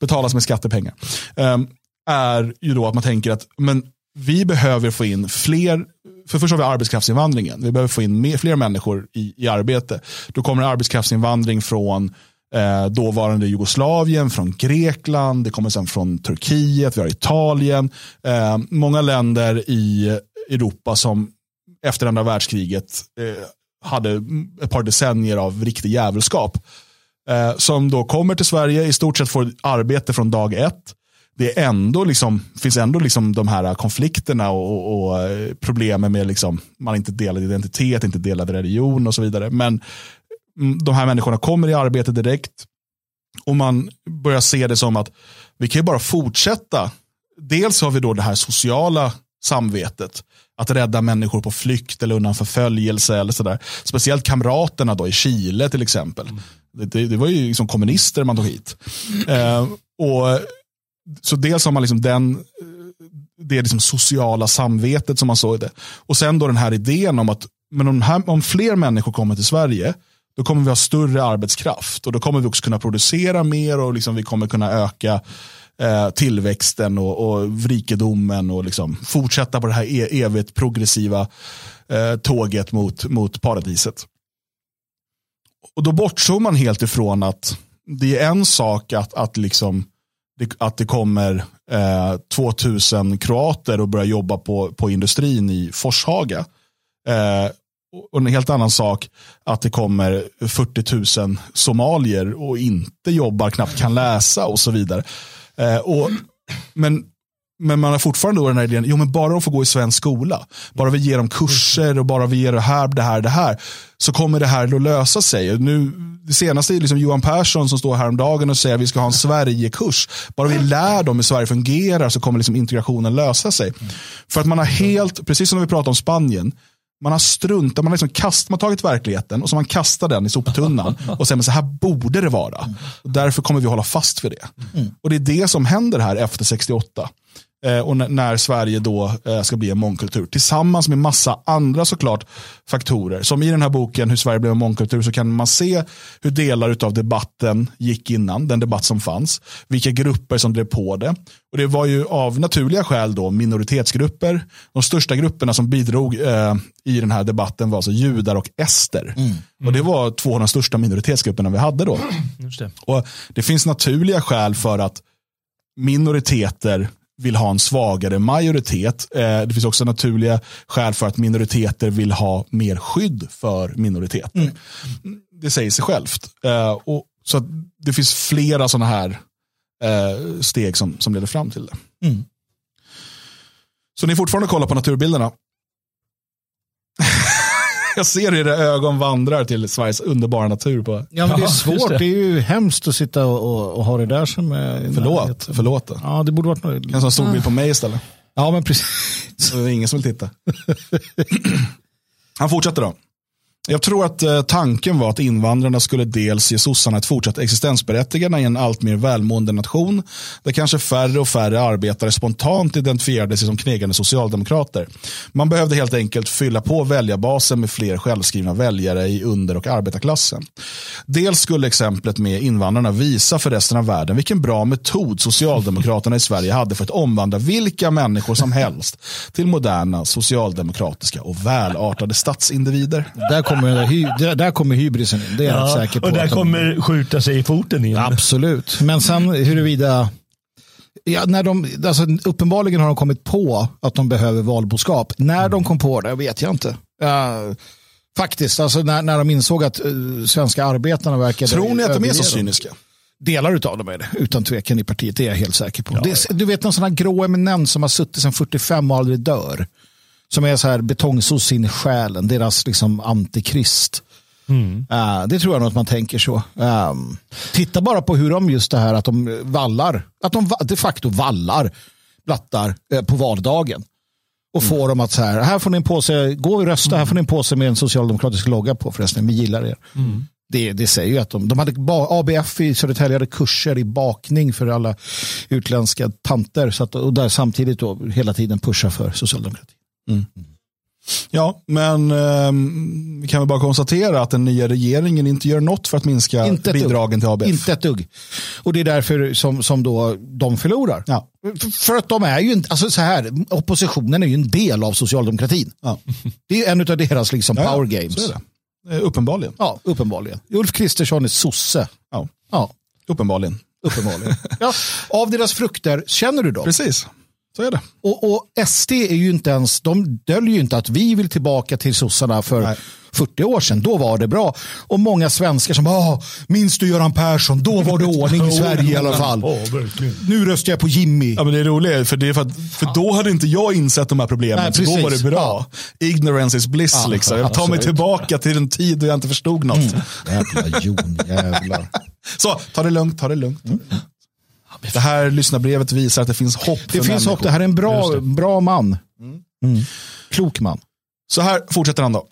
betalas med skattepengar. Um, är ju då att man tänker att men vi behöver få in fler för först har vi arbetskraftsinvandringen. Vi behöver få in mer, fler människor i, i arbete. Då kommer arbetskraftsinvandring från eh, dåvarande Jugoslavien, från Grekland, det kommer sen från Turkiet, vi har Italien. Eh, många länder i Europa som efter andra världskriget eh, hade ett par decennier av riktig jävelskap. Eh, som då kommer till Sverige, i stort sett får arbete från dag ett det är ändå liksom, finns ändå liksom de här konflikterna och, och, och eh, problemen med liksom, man inte delad identitet, inte delad religion och så vidare. Men mm, de här människorna kommer i arbete direkt och man börjar se det som att vi kan ju bara fortsätta. Dels har vi då det här sociala samvetet, att rädda människor på flykt eller undan förföljelse eller sådär. Speciellt kamraterna då i Chile till exempel. Mm. Det, det, var ju liksom kommunister man tog hit. Eh, och så dels har man liksom den, eh, det liksom sociala samvetet som man såg det. Och sen då den här idén om att men om, här, om fler människor kommer till Sverige, då kommer vi ha större arbetskraft och då kommer vi också kunna producera mer och liksom vi kommer kunna öka eh, tillväxten och, och rikedomen och liksom fortsätta på det här e, evigt progressiva eh, tåget mot, mot paradiset. Och då bortsåg man helt ifrån att det är en sak att, att liksom att det kommer eh, 2000 kroater och börjar jobba på, på industrin i Forshaga. Eh, och en helt annan sak att det kommer 40 000 somalier och inte jobbar, knappt kan läsa och så vidare. Eh, och, men men man har fortfarande då den här idén, jo men bara de får gå i svensk skola, bara vi ger dem kurser och bara vi ger det här, det här, det här, så kommer det här att lösa sig. Nu, det senaste är liksom Johan Persson som står häromdagen och säger att vi ska ha en Sverigekurs. Bara vi lär dem hur Sverige fungerar så kommer liksom integrationen lösa sig. För att man har helt, precis som vi pratade om Spanien, man har struntat, man har, liksom kast, man tagit verkligheten och så man kastar den i soptunnan och säger så här borde det vara. Och därför kommer vi hålla fast vid det. Mm. Och det är det som händer här efter 68. Eh, och när Sverige då eh, ska bli en mångkultur. Tillsammans med massa andra såklart faktorer. Som i den här boken Hur Sverige blev en mångkultur så kan man se hur delar av debatten gick innan, den debatt som fanns. Vilka grupper som drev på det. Och det var ju av naturliga skäl då minoritetsgrupper. De största grupperna som bidrog eh, i den här debatten var alltså judar och ester. Mm. Mm. Och det var två av de största minoritetsgrupperna vi hade då. Det. Och det finns naturliga skäl för att minoriteter vill ha en svagare majoritet. Eh, det finns också naturliga skäl för att minoriteter vill ha mer skydd för minoriteter. Mm. Det säger sig självt. Eh, och, så det finns flera sådana här eh, steg som, som leder fram till det. Mm. Så ni fortfarande kollar på naturbilderna? Jag ser hur era ögon vandrar till Sveriges underbara natur. På. Ja, men det är svårt. Det. det. är ju hemskt att sitta och, och, och ha det där som är Förlåt. förlåt. Ja, det borde varit något. Kanske en stor bild på mig istället. Ja, men precis. Så det är ingen som vill titta. Han fortsätter då. Jag tror att eh, tanken var att invandrarna skulle dels ge sossarna ett fortsatt existensberättigande i en allt mer välmående nation där kanske färre och färre arbetare spontant identifierade sig som knegande socialdemokrater. Man behövde helt enkelt fylla på väljarbasen med fler självskrivna väljare i under och arbetarklassen. Dels skulle exemplet med invandrarna visa för resten av världen vilken bra metod socialdemokraterna i Sverige hade för att omvandla vilka människor som helst till moderna socialdemokratiska och välartade statsindivider. Där kommer, där, där kommer hybrisen in. Det är ja, jag säker på. Och där kommer de... skjuta sig i foten in. Absolut. Men sen huruvida Ja, när de, alltså, uppenbarligen har de kommit på att de behöver valboskap. När mm. de kom på det vet jag inte. Uh, faktiskt, alltså, när, när de insåg att uh, svenska arbetarna verkade... Tror ni att de är så cyniska? Delar av dem är det, utan tvekan i partiet. Det är jag helt säker på. Ja. Det, du vet någon sån här grå eminens som har suttit sedan 45 och aldrig dör som är så här betongsos in i själen, deras liksom antikrist. Mm. Uh, det tror jag nog att man tänker så. Um, titta bara på hur de just det här att de vallar, att de de facto vallar blattar uh, på valdagen. Och mm. får dem att så här, här får ni en påse, gå och rösta, mm. här får ni en påse med en socialdemokratisk logga på förresten, vi gillar er. Mm. Det, det säger ju att de, de hade ABF i Södertälje hade kurser i bakning för alla utländska tanter. Så att, och där samtidigt då hela tiden pusha för socialdemokrati. Mm. Ja, men eh, vi kan väl bara konstatera att den nya regeringen inte gör något för att minska inte bidragen till ABF. Inte ett dugg. Och det är därför som, som då de förlorar. Ja. För att de är ju inte, alltså så här, oppositionen är ju en del av socialdemokratin. Ja. Det är en av deras liksom ja, power games. Eh, uppenbarligen. Ja, uppenbarligen. Ulf Kristersson är sosse. Ja. ja. Uppenbarligen. Uppenbarligen. ja, av deras frukter känner du dem? Precis. Så är det. Och, och SD är ju inte ens, de döljer ju inte att vi vill tillbaka till sossarna för Nej. 40 år sedan. Då var det bra. Och många svenskar som bara, minns du Göran Persson? Då var det ordning i Sverige i alla fall. nu röstar jag på Jimmy. Ja, men det är roligt, för, det är för, att, för då hade inte jag insett de här problemen. Nej, så då var det bra. Ja. Ignorance is bliss. Ja, liksom. Jag tar mig tillbaka till en tid då jag inte förstod något. Mm. Jävla Jon, jävlar. Så, ta det lugnt, ta det lugnt. Mm. Det här lyssnarbrevet visar att det finns hopp Det finns människor. hopp. Det här är en bra, bra man. Mm. Mm. Klok man. Så här fortsätter han då.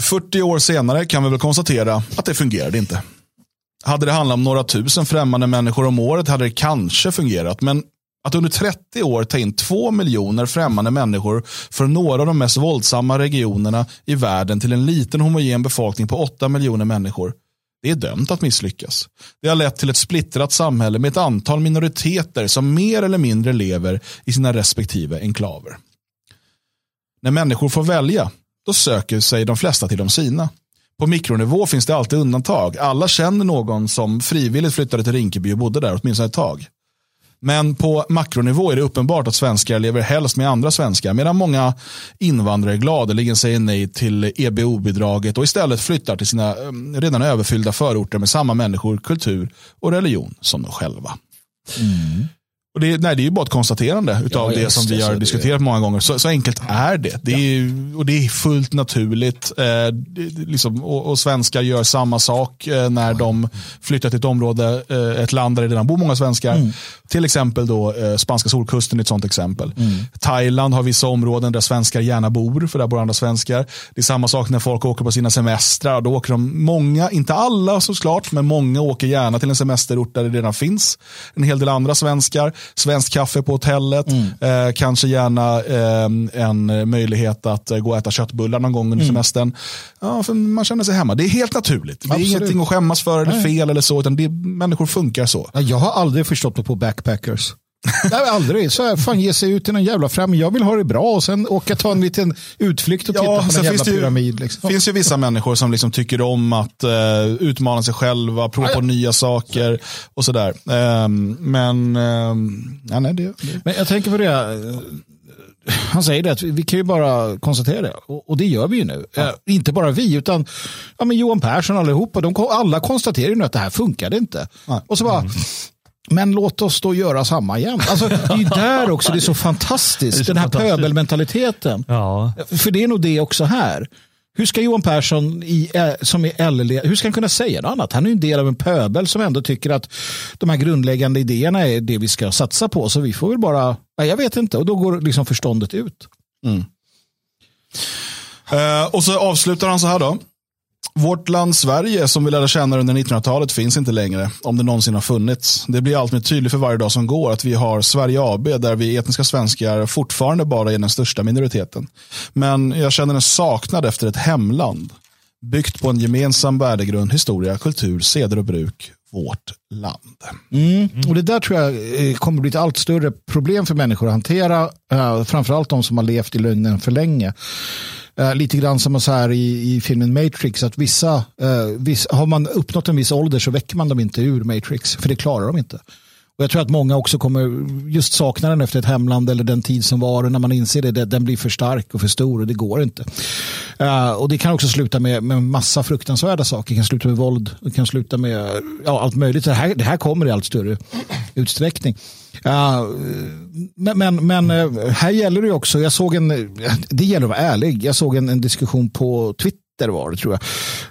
40 år senare kan vi väl konstatera att det fungerade inte. Hade det handlat om några tusen främmande människor om året hade det kanske fungerat. Men att under 30 år ta in två miljoner främmande människor för några av de mest våldsamma regionerna i världen till en liten homogen befolkning på 8 miljoner människor det är dömt att misslyckas. Det har lett till ett splittrat samhälle med ett antal minoriteter som mer eller mindre lever i sina respektive enklaver. När människor får välja, då söker sig de flesta till de sina. På mikronivå finns det alltid undantag. Alla känner någon som frivilligt flyttade till Rinkeby och bodde där åtminstone ett tag. Men på makronivå är det uppenbart att svenskar lever helst med andra svenskar medan många invandrare gladeligen säger nej till EBO-bidraget och istället flyttar till sina eh, redan överfyllda förorter med samma människor, kultur och religion som de själva. Mm. Och det, nej, det är ju bara ett konstaterande av ja, det som vi har diskuterat det. många gånger. Så, så enkelt är det. det är, och det är fullt naturligt. Eh, liksom, och, och, svenskar gör samma sak eh, när de flyttar till ett område, eh, ett land där det redan bor många svenskar. Mm. Till exempel då eh, spanska solkusten är ett sånt exempel. Mm. Thailand har vissa områden där svenskar gärna bor, för där bor andra svenskar. Det är samma sak när folk åker på sina semestrar. Då åker de, många, inte alla såklart, men många åker gärna till en semesterort där det redan finns en hel del andra svenskar. Svenskt kaffe på hotellet. Mm. Eh, kanske gärna eh, en möjlighet att gå och äta köttbullar någon gång under mm. semestern. Ja, för man känner sig hemma. Det är helt naturligt. Det är Absolut. ingenting att skämmas för eller fel eller så. Utan det, människor funkar så. Jag har aldrig förstått mig på backpackers. Nej, aldrig. Så här, fan ge sig ut i någon jävla fram. Jag vill ha det bra och sen åka ta en liten utflykt och titta ja, på en jävla det pyramid. Det liksom. finns ju vissa människor som liksom tycker om att uh, utmana sig själva, prova på nya saker och sådär. Um, men, um, ja, nej, det, det. men jag tänker på det. Han säger det att vi kan ju bara konstatera det och, och det gör vi ju nu. Ja. Eh, inte bara vi utan ja, men Johan Persson allihopa. De, alla konstaterar ju nu att det här funkade inte. Ja. Och så bara, mm. Men låt oss då göra samma igen. Alltså, det är ju där också det är så fantastiskt. Är så den här pöbelmentaliteten. Ja. För det är nog det också här. Hur ska Johan Persson i, eh, som är LL, hur ska han kunna säga något annat? Han är ju en del av en pöbel som ändå tycker att de här grundläggande idéerna är det vi ska satsa på. Så vi får väl bara, jag vet inte, och då går liksom förståndet ut. Mm. Uh, och så avslutar han så här då. Vårt land Sverige som vi lärde känna under 1900-talet finns inte längre, om det någonsin har funnits. Det blir allt mer tydligt för varje dag som går att vi har Sverige AB där vi etniska svenskar fortfarande bara är den största minoriteten. Men jag känner en saknad efter ett hemland. Byggt på en gemensam värdegrund, historia, kultur, seder och bruk. Vårt land. Mm. Och Det där tror jag eh, kommer bli ett allt större problem för människor att hantera. Uh, framförallt de som har levt i lögnen för länge. Eh, lite grann som så här i, i filmen Matrix, att vissa, eh, vissa, har man uppnått en viss ålder så väcker man dem inte ur Matrix, för det klarar de inte. Och jag tror att många också kommer just sakna den efter ett hemland eller den tid som var. Och när man inser det, den blir för stark och för stor och det går inte. Uh, och det kan också sluta med, med massa fruktansvärda saker. Det kan sluta med våld, det kan sluta med ja, allt möjligt. Det här, det här kommer i allt större utsträckning. Uh, men men, men uh, här gäller det också, jag såg en, det gäller att vara ärlig, jag såg en, en diskussion på Twitter var det tror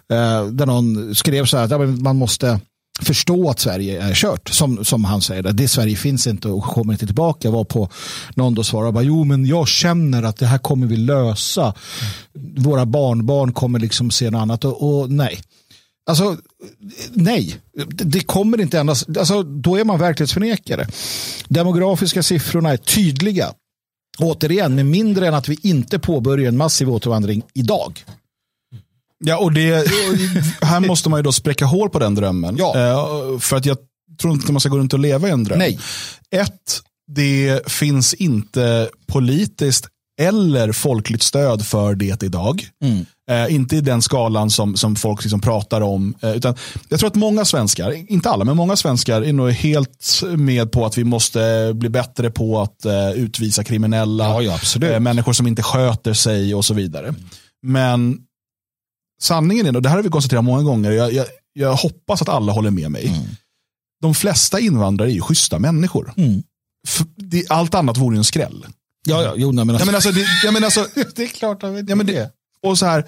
jag. där någon skrev så här att man måste förstå att Sverige är kört. Som, som han säger, det Sverige finns inte och kommer inte tillbaka. Var på någon då svarade bara, jo men jag känner att det här kommer vi lösa. Våra barnbarn kommer liksom se något annat och, och nej. Alltså, nej, det kommer inte ändras. alltså, då är man verklighetsförnekare. Demografiska siffrorna är tydliga. Återigen, med mindre än att vi inte påbörjar en massiv återvandring idag. Ja, och det, här måste man ju då spräcka hål på den drömmen. Ja. Eh, för att jag tror inte man ska gå runt och leva i en dröm. Nej. Ett, det finns inte politiskt eller folkligt stöd för det idag. Mm. Eh, inte i den skalan som, som folk liksom pratar om. Eh, utan jag tror att många svenskar, inte alla, men många svenskar är nog helt med på att vi måste bli bättre på att eh, utvisa kriminella, ja, ja, människor som inte sköter sig och så vidare. Men sanningen är, och det här har vi konstaterat många gånger, jag, jag, jag hoppas att alla håller med mig. Mm. De flesta invandrare är ju schyssta människor. Mm. Det, allt annat vore en skräll. Ja, ja, jo, nej, men alltså. Ja, men alltså, det, ja, men alltså, det är klart att ja, men det. Och så här,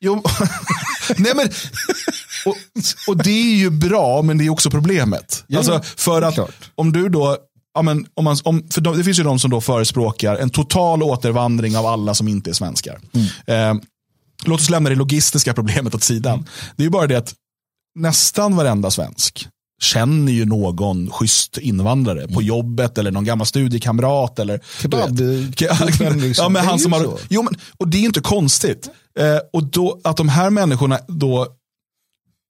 jo, nej men, och, och, det är ju bra, men det är också problemet. Ja, alltså, för att klart. om du då, ja, men, om man, om, för det finns ju de som då förespråkar en total återvandring av alla som inte är svenskar. Mm. Eh, Låt oss lämna det logistiska problemet åt sidan. Mm. Det är ju bara det att nästan varenda svensk känner ju någon schysst invandrare mm. på jobbet eller någon gammal studiekamrat. Eller, Kebab, liksom. ja, men han som har, jo, men, och det är inte konstigt. Eh, och då, att de här människorna då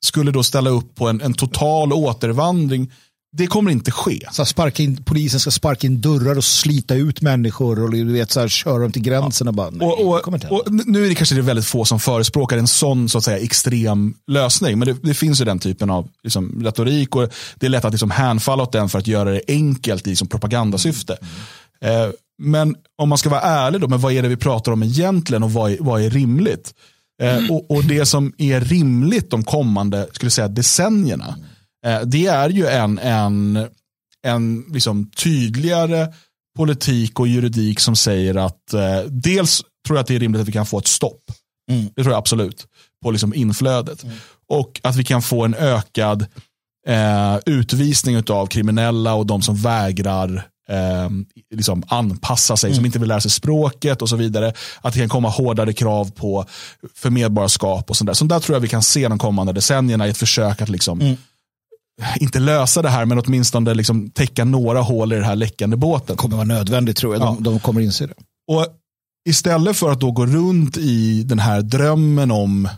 skulle då ställa upp på en, en total återvandring det kommer inte ske. Så sparka in, polisen ska sparka in dörrar och slita ut människor och du vet, så här, köra dem till gränsen. Ja. Och bara, nej, och, och, och, nu är det kanske det väldigt få som förespråkar en sån så att säga, extrem lösning. Men det, det finns ju den typen av liksom, retorik och det är lätt att liksom, hänfalla åt den för att göra det enkelt i liksom, propagandasyfte. Mm. Eh, men om man ska vara ärlig då, men vad är det vi pratar om egentligen och vad är, vad är rimligt? Eh, mm. och, det som är rimligt de kommande skulle säga, decennierna mm det är ju en, en, en liksom tydligare politik och juridik som säger att eh, dels tror jag att det är rimligt att vi kan få ett stopp. Mm. Det tror jag absolut. På liksom inflödet. Mm. Och att vi kan få en ökad eh, utvisning av kriminella och de som vägrar eh, liksom anpassa sig, mm. som inte vill lära sig språket och så vidare. Att det kan komma hårdare krav på för medborgarskap och sånt där. Så där tror jag vi kan se de kommande decennierna i ett försök att liksom mm inte lösa det här, men åtminstone liksom täcka några hål i den här läckande båten. Det kommer vara nödvändigt tror jag. Ja. De, de kommer inse det. Och istället för att då gå runt i den här drömmen om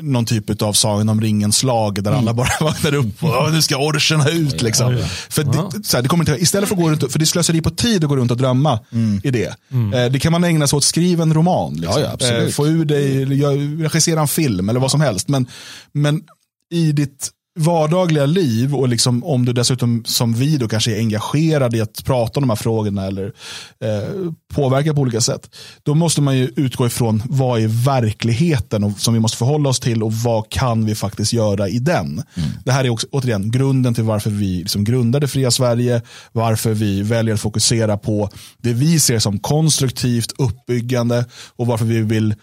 någon typ av Sagan om ringen slag där mm. alla bara vaknar upp och nu ska orcherna ut. Liksom. Ja, ja. För det, så här, det kommer inte, istället för att gå runt, för det är slöseri på tid att gå runt och drömma mm. i det. Mm. Eh, det kan man ägna sig åt, skriv en roman. Liksom. Eh, få ur dig, regissera en film eller vad som helst. Men, men i ditt vardagliga liv och liksom om du dessutom som vi då kanske är engagerad i att prata om de här frågorna eller eh, påverka på olika sätt. Då måste man ju utgå ifrån vad är verkligheten och, som vi måste förhålla oss till och vad kan vi faktiskt göra i den. Mm. Det här är också, återigen grunden till varför vi liksom grundade Fria Sverige, varför vi väljer att fokusera på det vi ser som konstruktivt uppbyggande och varför vi vill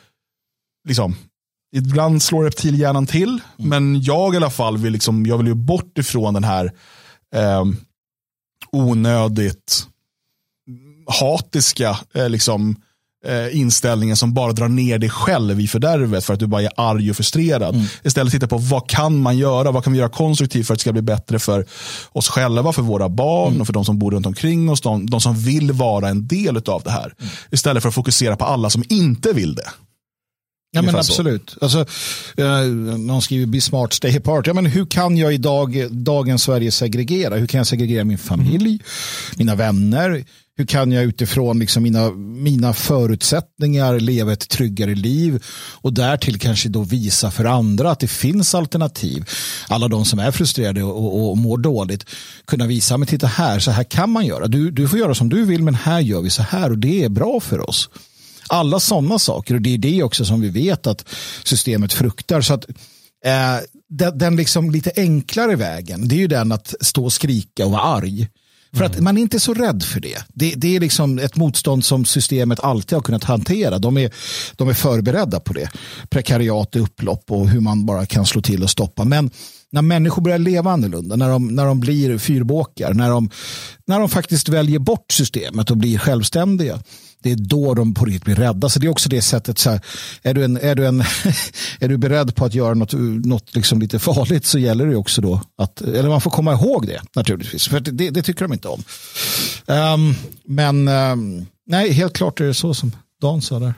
liksom, Ibland slår reptilhjärnan till, mm. men jag i alla fall vill, liksom, jag vill ju bort ifrån den här eh, onödigt hatiska eh, liksom, eh, inställningen som bara drar ner dig själv i fördärvet för att du bara är arg och frustrerad. Mm. Istället titta på vad kan man göra, vad kan vi göra konstruktivt för att det ska bli bättre för oss själva, för våra barn mm. och för de som bor runt omkring oss, de, de som vill vara en del av det här. Mm. Istället för att fokusera på alla som inte vill det. Ja men absolut. Alltså, eh, någon skriver be smart, stay apart. Ja, men hur kan jag i dag, dagens Sverige segregera? Hur kan jag segregera min familj, mm. mina vänner? Hur kan jag utifrån liksom mina, mina förutsättningar leva ett tryggare liv och därtill kanske då visa för andra att det finns alternativ. Alla de som är frustrerade och, och, och mår dåligt kunna visa, men titta här, så här kan man göra. Du, du får göra som du vill, men här gör vi så här och det är bra för oss. Alla sådana saker och det är det också som vi vet att systemet fruktar. Så att eh, den, den liksom lite enklare vägen det är ju den att stå och skrika och vara arg. För att mm. man är inte så rädd för det. det. Det är liksom ett motstånd som systemet alltid har kunnat hantera. De är, de är förberedda på det. Prekariat, upplopp och hur man bara kan slå till och stoppa. Men när människor börjar leva annorlunda, när de, när de blir fyrbåkar, när de, när de faktiskt väljer bort systemet och blir självständiga, det är då de på riktigt blir rädda. Så det är också det sättet, så här, är, du en, är, du en, är du beredd på att göra något, något liksom lite farligt så gäller det också då att, eller man får komma ihåg det naturligtvis, för det, det tycker de inte om. Um, men um, nej, helt klart är det så som Dan sa där.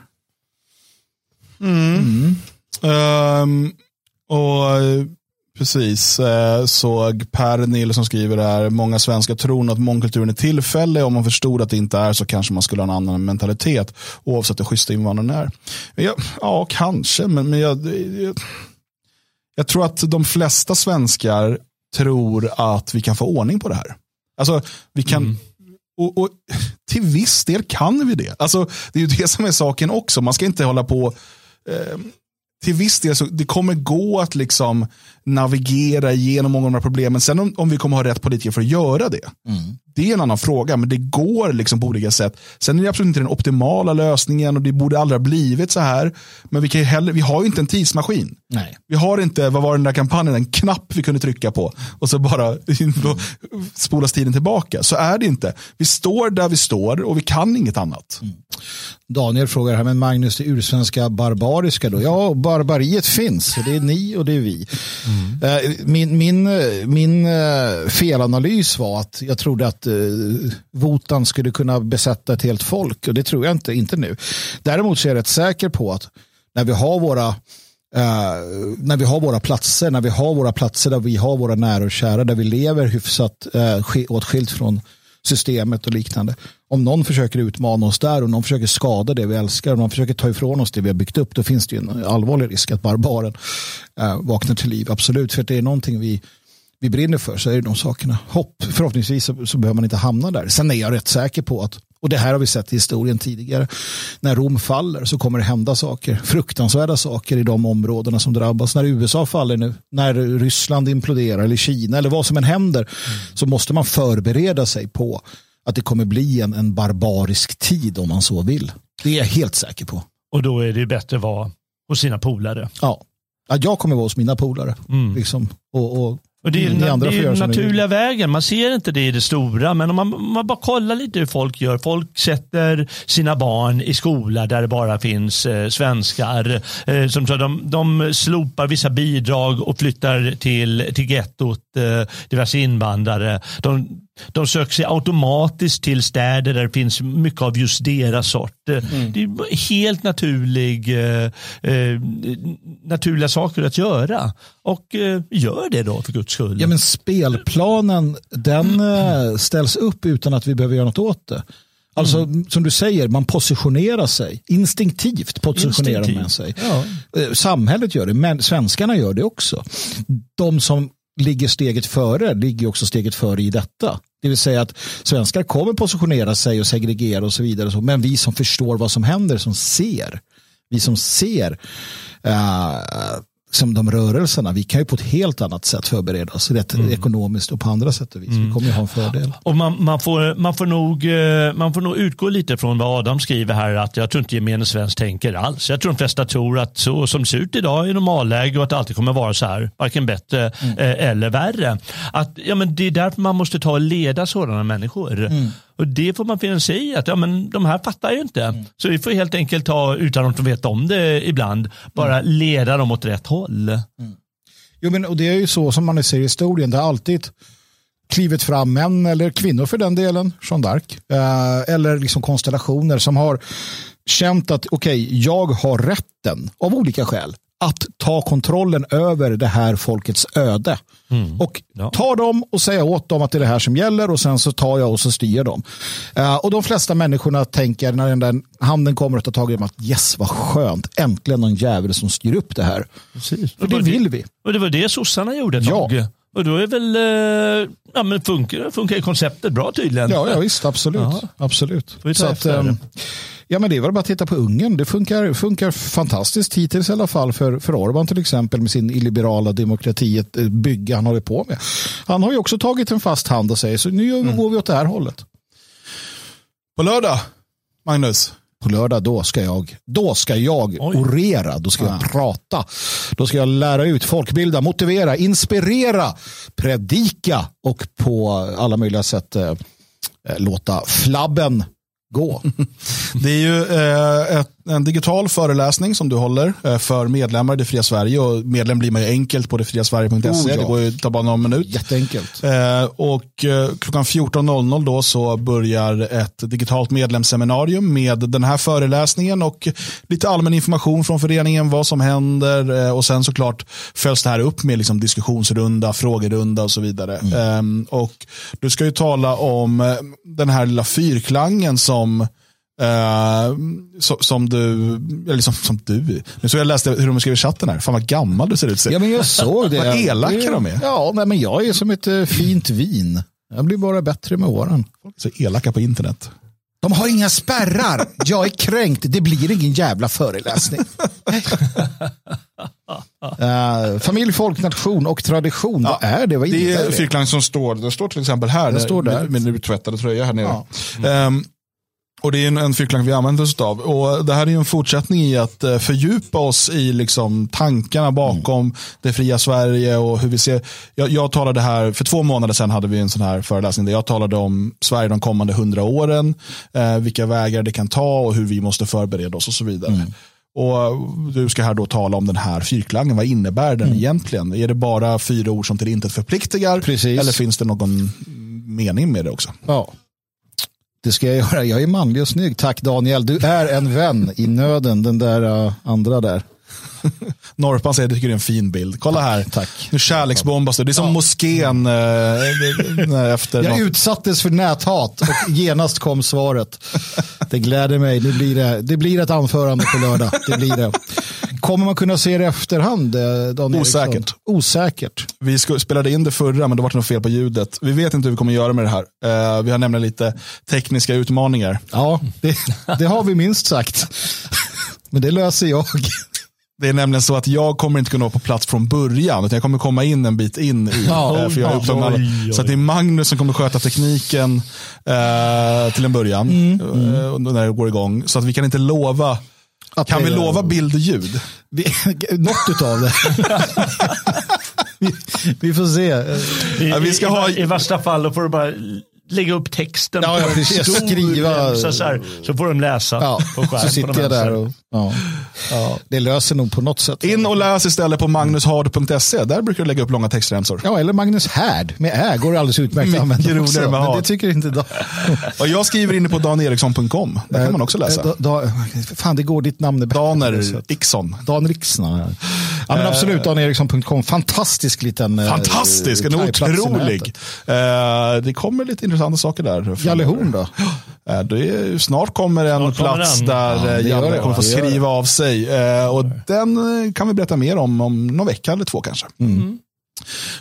Mm. Mm. Um, och Precis, eh, såg Per Nil som skriver här, många svenskar tror att mångkulturen är tillfällig. Om man förstod att det inte är så kanske man skulle ha en annan mentalitet oavsett hur schyssta invandrarna är. Jag, ja, kanske, men, men jag, jag, jag, tror att de flesta svenskar tror att vi kan få ordning på det här. Alltså, vi kan, mm. och, och, till viss del kan vi det. Alltså, det är ju det som är saken också. Man ska inte hålla på eh, till viss del så det kommer gå att liksom navigera igenom många av de här problemen. Sen om, om vi kommer ha rätt politiker för att göra det, mm. det är en annan fråga. Men det går liksom på olika sätt. Sen är det absolut inte den optimala lösningen och det borde aldrig ha blivit så här. Men vi, kan heller, vi har ju inte en tidsmaskin. Nej. Vi har inte, vad var den där kampanjen, en knapp vi kunde trycka på och så bara spolas tiden tillbaka. Så är det inte. Vi står där vi står och vi kan inget annat. Mm. Daniel frågar här, men Magnus, det ursvenska barbariska då? Ja, barbariet finns. Det är ni och det är vi. Mm. Eh, min, min, min eh, felanalys var att jag trodde att uh, Votan skulle kunna besätta ett helt folk och det tror jag inte, inte nu. Däremot så är jag rätt säker på att när vi har våra uh, när vi har våra platser, när vi har våra platser där vi har våra nära och kära, där vi lever hyfsat uh, åtskilt från systemet och liknande. Om någon försöker utmana oss där och någon försöker skada det vi älskar och någon försöker ta ifrån oss det vi har byggt upp, då finns det en allvarlig risk att barbaren äh, vaknar till liv. Absolut, för det är någonting vi, vi brinner för så är det de sakerna. Hopp, förhoppningsvis så, så behöver man inte hamna där. Sen är jag rätt säker på att och det här har vi sett i historien tidigare. När Rom faller så kommer det hända saker. Fruktansvärda saker i de områdena som drabbas. När USA faller nu, när Ryssland imploderar eller Kina eller vad som än händer mm. så måste man förbereda sig på att det kommer bli en, en barbarisk tid om man så vill. Det är jag helt säker på. Och då är det bättre att vara hos sina polare. Ja, ja jag kommer vara hos mina polare. Mm. Liksom, och, och Och det är, mm, det är naturliga vägen. Man ser inte det i det stora, men om man, man, bara kollar lite hur folk gör. Folk sätter sina barn i skola där det bara finns eh, svenskar. Eh, som så de, de slopar vissa bidrag och flyttar till, till gettot eh, diverse invandrare. De, de söker sig automatiskt till städer där det finns mycket av just deras sort. Mm. Det är helt naturlig, eh, eh, naturliga saker att göra. Och eh, gör det då för guds skull. Ja, men spelplanen den mm. ställs upp utan att vi behöver göra något åt det. Alltså mm. som du säger, man positionerar sig. Instinktivt positionerar Instinktiv. man sig. Ja. Eh, samhället gör det, men svenskarna gör det också. De som ligger steget före ligger också steget före i detta. Det vill säga att svenskar kommer positionera sig och segregera och så vidare. Men vi som förstår vad som händer, som ser, vi som ser uh, som de rörelserna, vi kan ju på ett helt annat sätt förbereda oss rätt mm. ekonomiskt och på andra sätt och vis. Mm. Vi kommer ju ha en fördel. Och man, man, får, man, får nog, eh, man får nog utgå lite från vad Adam skriver här att jag tror inte gemene svensk tänker alls. Jag tror de flesta tror att så som det ser ut idag i normalläge och att det alltid kommer vara så här, varken bättre mm. Eh, eller värre. Att, ja, men det är därför man måste ta och leda sådana människor. Och det får man finna sig i att ja, men de här fattar ju inte. Mm. Så vi får helt enkelt ta, utan att de vet om det ibland, bara mm. leda dem åt rätt håll. Mm. Jo, men, och det är ju så som man ser i historien. Det har alltid klivit fram män eller kvinnor för den delen, Jean d'Arc. Eh, eller liksom konstellationer som har känt att okej, okay, jag har rätten av olika skäl att ta kontrollen över det här folkets öde. Mm. Och ja. ta dem och säga åt dem att det är det här som gäller och sen så tar jag och så styr dem. Uh, och de flesta människorna tänker när den där handen kommer att ta tag i dem att yes vad skönt, äntligen någon jävel som styr upp det här. Precis. Och det, det vill vi. Och det var det sossarna gjorde ett ja. tag. Och då är väl, uh, ja men funkar, funkar konceptet bra tydligen? Ja, ja visst, absolut. Aha. absolut. Så att, um, Ja, men det är väl bara att titta på Ungern. Det funkar, funkar fantastiskt hittills i alla fall för, för Orban till exempel med sin illiberala demokrati, ett eh, bygge han håller på med. Han har ju också tagit en fast hand och säger så nu mm. går vi åt det här hållet. På lördag, Magnus? På lördag då ska jag, då ska jag orera, då ska jag ah. prata, då ska jag lära ut, folkbilda, motivera, inspirera, predika och på alla möjliga sätt eh, låta flabben gå. Det är ju eh, ett, en digital föreläsning som du håller eh, för medlemmar i Det fria Sverige. Och medlem blir man ju enkelt på detfriasverige.se. Oh, ja. Det går ju ta bara någon minut. Jätteenkelt. Eh, och eh, klockan 14.00 då så börjar ett digitalt medlemsseminarium med den här föreläsningen och lite allmän information från föreningen, vad som händer. Och sen såklart följs det här upp med liksom diskussionsrunda, frågerunda och så vidare. Mm. Ehm, och du ska ju tala om den här lilla fyrklangen som Uh, so, som du, eller som, som du. Nu så jag läste hur de skrev i chatten här. Fan vad gammal du ser ut. Ja men jag såg det. vad elaka de är. Ja nej, men jag är som ett uh, fint vin. Jag blir bara bättre med åren. Så elaka på internet. De har inga spärrar. Jag är kränkt. Det blir ingen jävla föreläsning. uh, familj, folk, nation och tradition. Ja, vad är det? Vad det är fyrklang som står. Det står till exempel här. Det står där. Med, med utvättade tröja här nere. Ja. Mm. Um, och det är en, en fyrklang vi använder oss av. Och det här är en fortsättning i att eh, fördjupa oss i liksom tankarna bakom mm. det fria Sverige och hur vi ser. Jag, jag talade här, för två månader sedan hade vi en sån här föreläsning där jag talade om Sverige de kommande hundra åren, eh, vilka vägar det kan ta och hur vi måste förbereda oss och så vidare. Mm. Och Du ska här då tala om den här fyrklangen. Vad innebär den mm. egentligen? Är det bara fyra ord som till intet förpliktigar? Precis. Eller finns det någon mening med det också? Ja. Det ska jag göra. Jag är manlig och snygg. Tack Daniel. Du är en vän i nöden, den där uh, andra där. Norpan säger du tycker det är en fin bild. Kolla här. Tack. Nu kärleksbombas du. Det är som ja. moskén äh, efter. Jag något. utsattes för näthat och genast kom svaret. Det gläder mig. Det blir, det, det blir ett anförande på lördag. Det blir det. Kommer man kunna se det i efterhand? Eh, Dan Osäkert. Eriksson? Osäkert. Vi spelade in det förra men det var något fel på ljudet. Vi vet inte hur vi kommer göra med det här. Uh, vi har nämligen lite tekniska utmaningar. Ja, det, det har vi minst sagt. Men det löser jag. Det är nämligen så att jag kommer inte kunna vara på plats från början. Utan jag kommer komma in en bit in i. Ja, eh, för jag oj, oj. Så det är Magnus som kommer sköta tekniken eh, till en början. Mm, mm. När det går igång. Så att vi kan inte lova. Att kan vi lova bild och ljud? Något utav det. vi, vi, får se. I, ja, vi ska i, ha... I, I värsta fall då får du bara lägga upp texten ja, på en stor skriva. Så, här, så får de läsa ja, på skärm. Så sitter jag där och, ja. Ja. Det löser nog på något sätt. In och läs istället på magnushard.se. Där brukar du lägga upp långa textremsor. Ja, eller Magnus Härd. Med ä går alldeles utmärkt att använda roligare med Men det tycker inte Dan. och jag skriver inne på daneriksson.com. Där kan man också läsa. Da, da, fan, det går ditt namn är bättre. Daner Ixon. Dan Riksson. Ja. men absolut, daneriksson.com. Fantastisk liten... Eh, Fantastisk, en otrolig. Uh, det kommer lite intressanta saker där. Jalle Horn då? Det snart kommer en snart plats kommer där ja, Jalle kommer få skriva av sig Eh, och den eh, kan vi berätta mer om om någon vecka eller två kanske. Mm.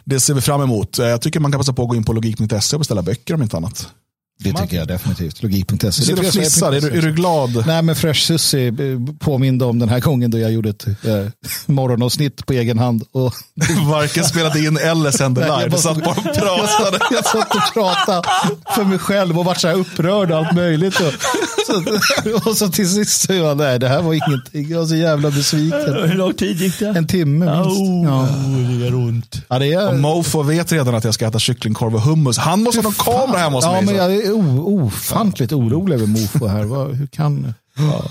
Det ser vi fram emot. Eh, jag tycker man kan passa på att gå in på logik.se och beställa böcker om inte annat. Det tycker jag definitivt. Logik.se. Och flissar, är, du, är du glad? Nej, men Fresh Sussi påminde om den här gången då jag gjorde ett eh, morgonavsnitt på egen hand. Och... Varken spelade in eller sände live, du satt bara och pratade. Jag, jag satt och pratade för mig själv och var så här upprörd och allt möjligt. Och så, och så till sist så jag, nej det här var ingenting. Jag var så jävla besviken. Hur lång tid gick det? En timme minst. Oh, ja. Det gör ont. Ja, det är... Och Mofo vet redan att jag ska äta kycklingkorv och hummus. Han måste ha någon kamera hemma hos ja, mig. Ofantligt orolig över Mofo här. hur kan... Ja.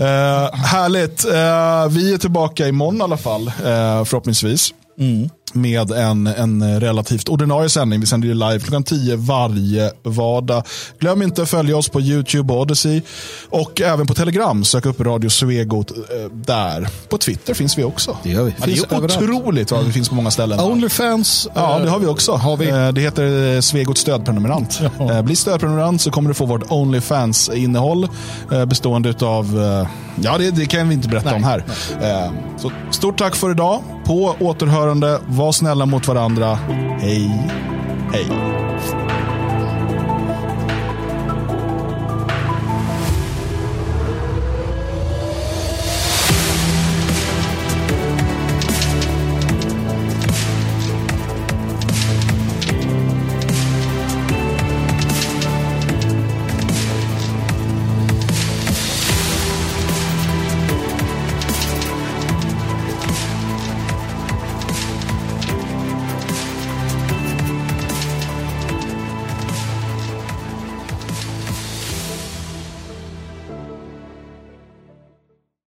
Uh, härligt. Uh, vi är tillbaka imorgon i alla fall, uh, förhoppningsvis. Mm med en, en relativt ordinarie sändning. Vi sänder ju live klockan 10 varje vardag. Glöm inte att följa oss på YouTube och Odyssey och även på Telegram. Sök upp Radio Svegot eh, där. På Twitter finns vi också. Det gör vi. Ja, det är överallt. otroligt vad vi finns på många ställen. Onlyfans. Ja, det har vi också. Har vi? Eh, det heter Svegot stödprenumerant. Ja. Eh, bli stödprenumerant så kommer du få vårt Onlyfans-innehåll bestående av, ja det, det, kan vi inte berätta Nej. om här. Nej. Så stort tack för idag. På återhörande. Var snälla mot varandra. Hej, hej.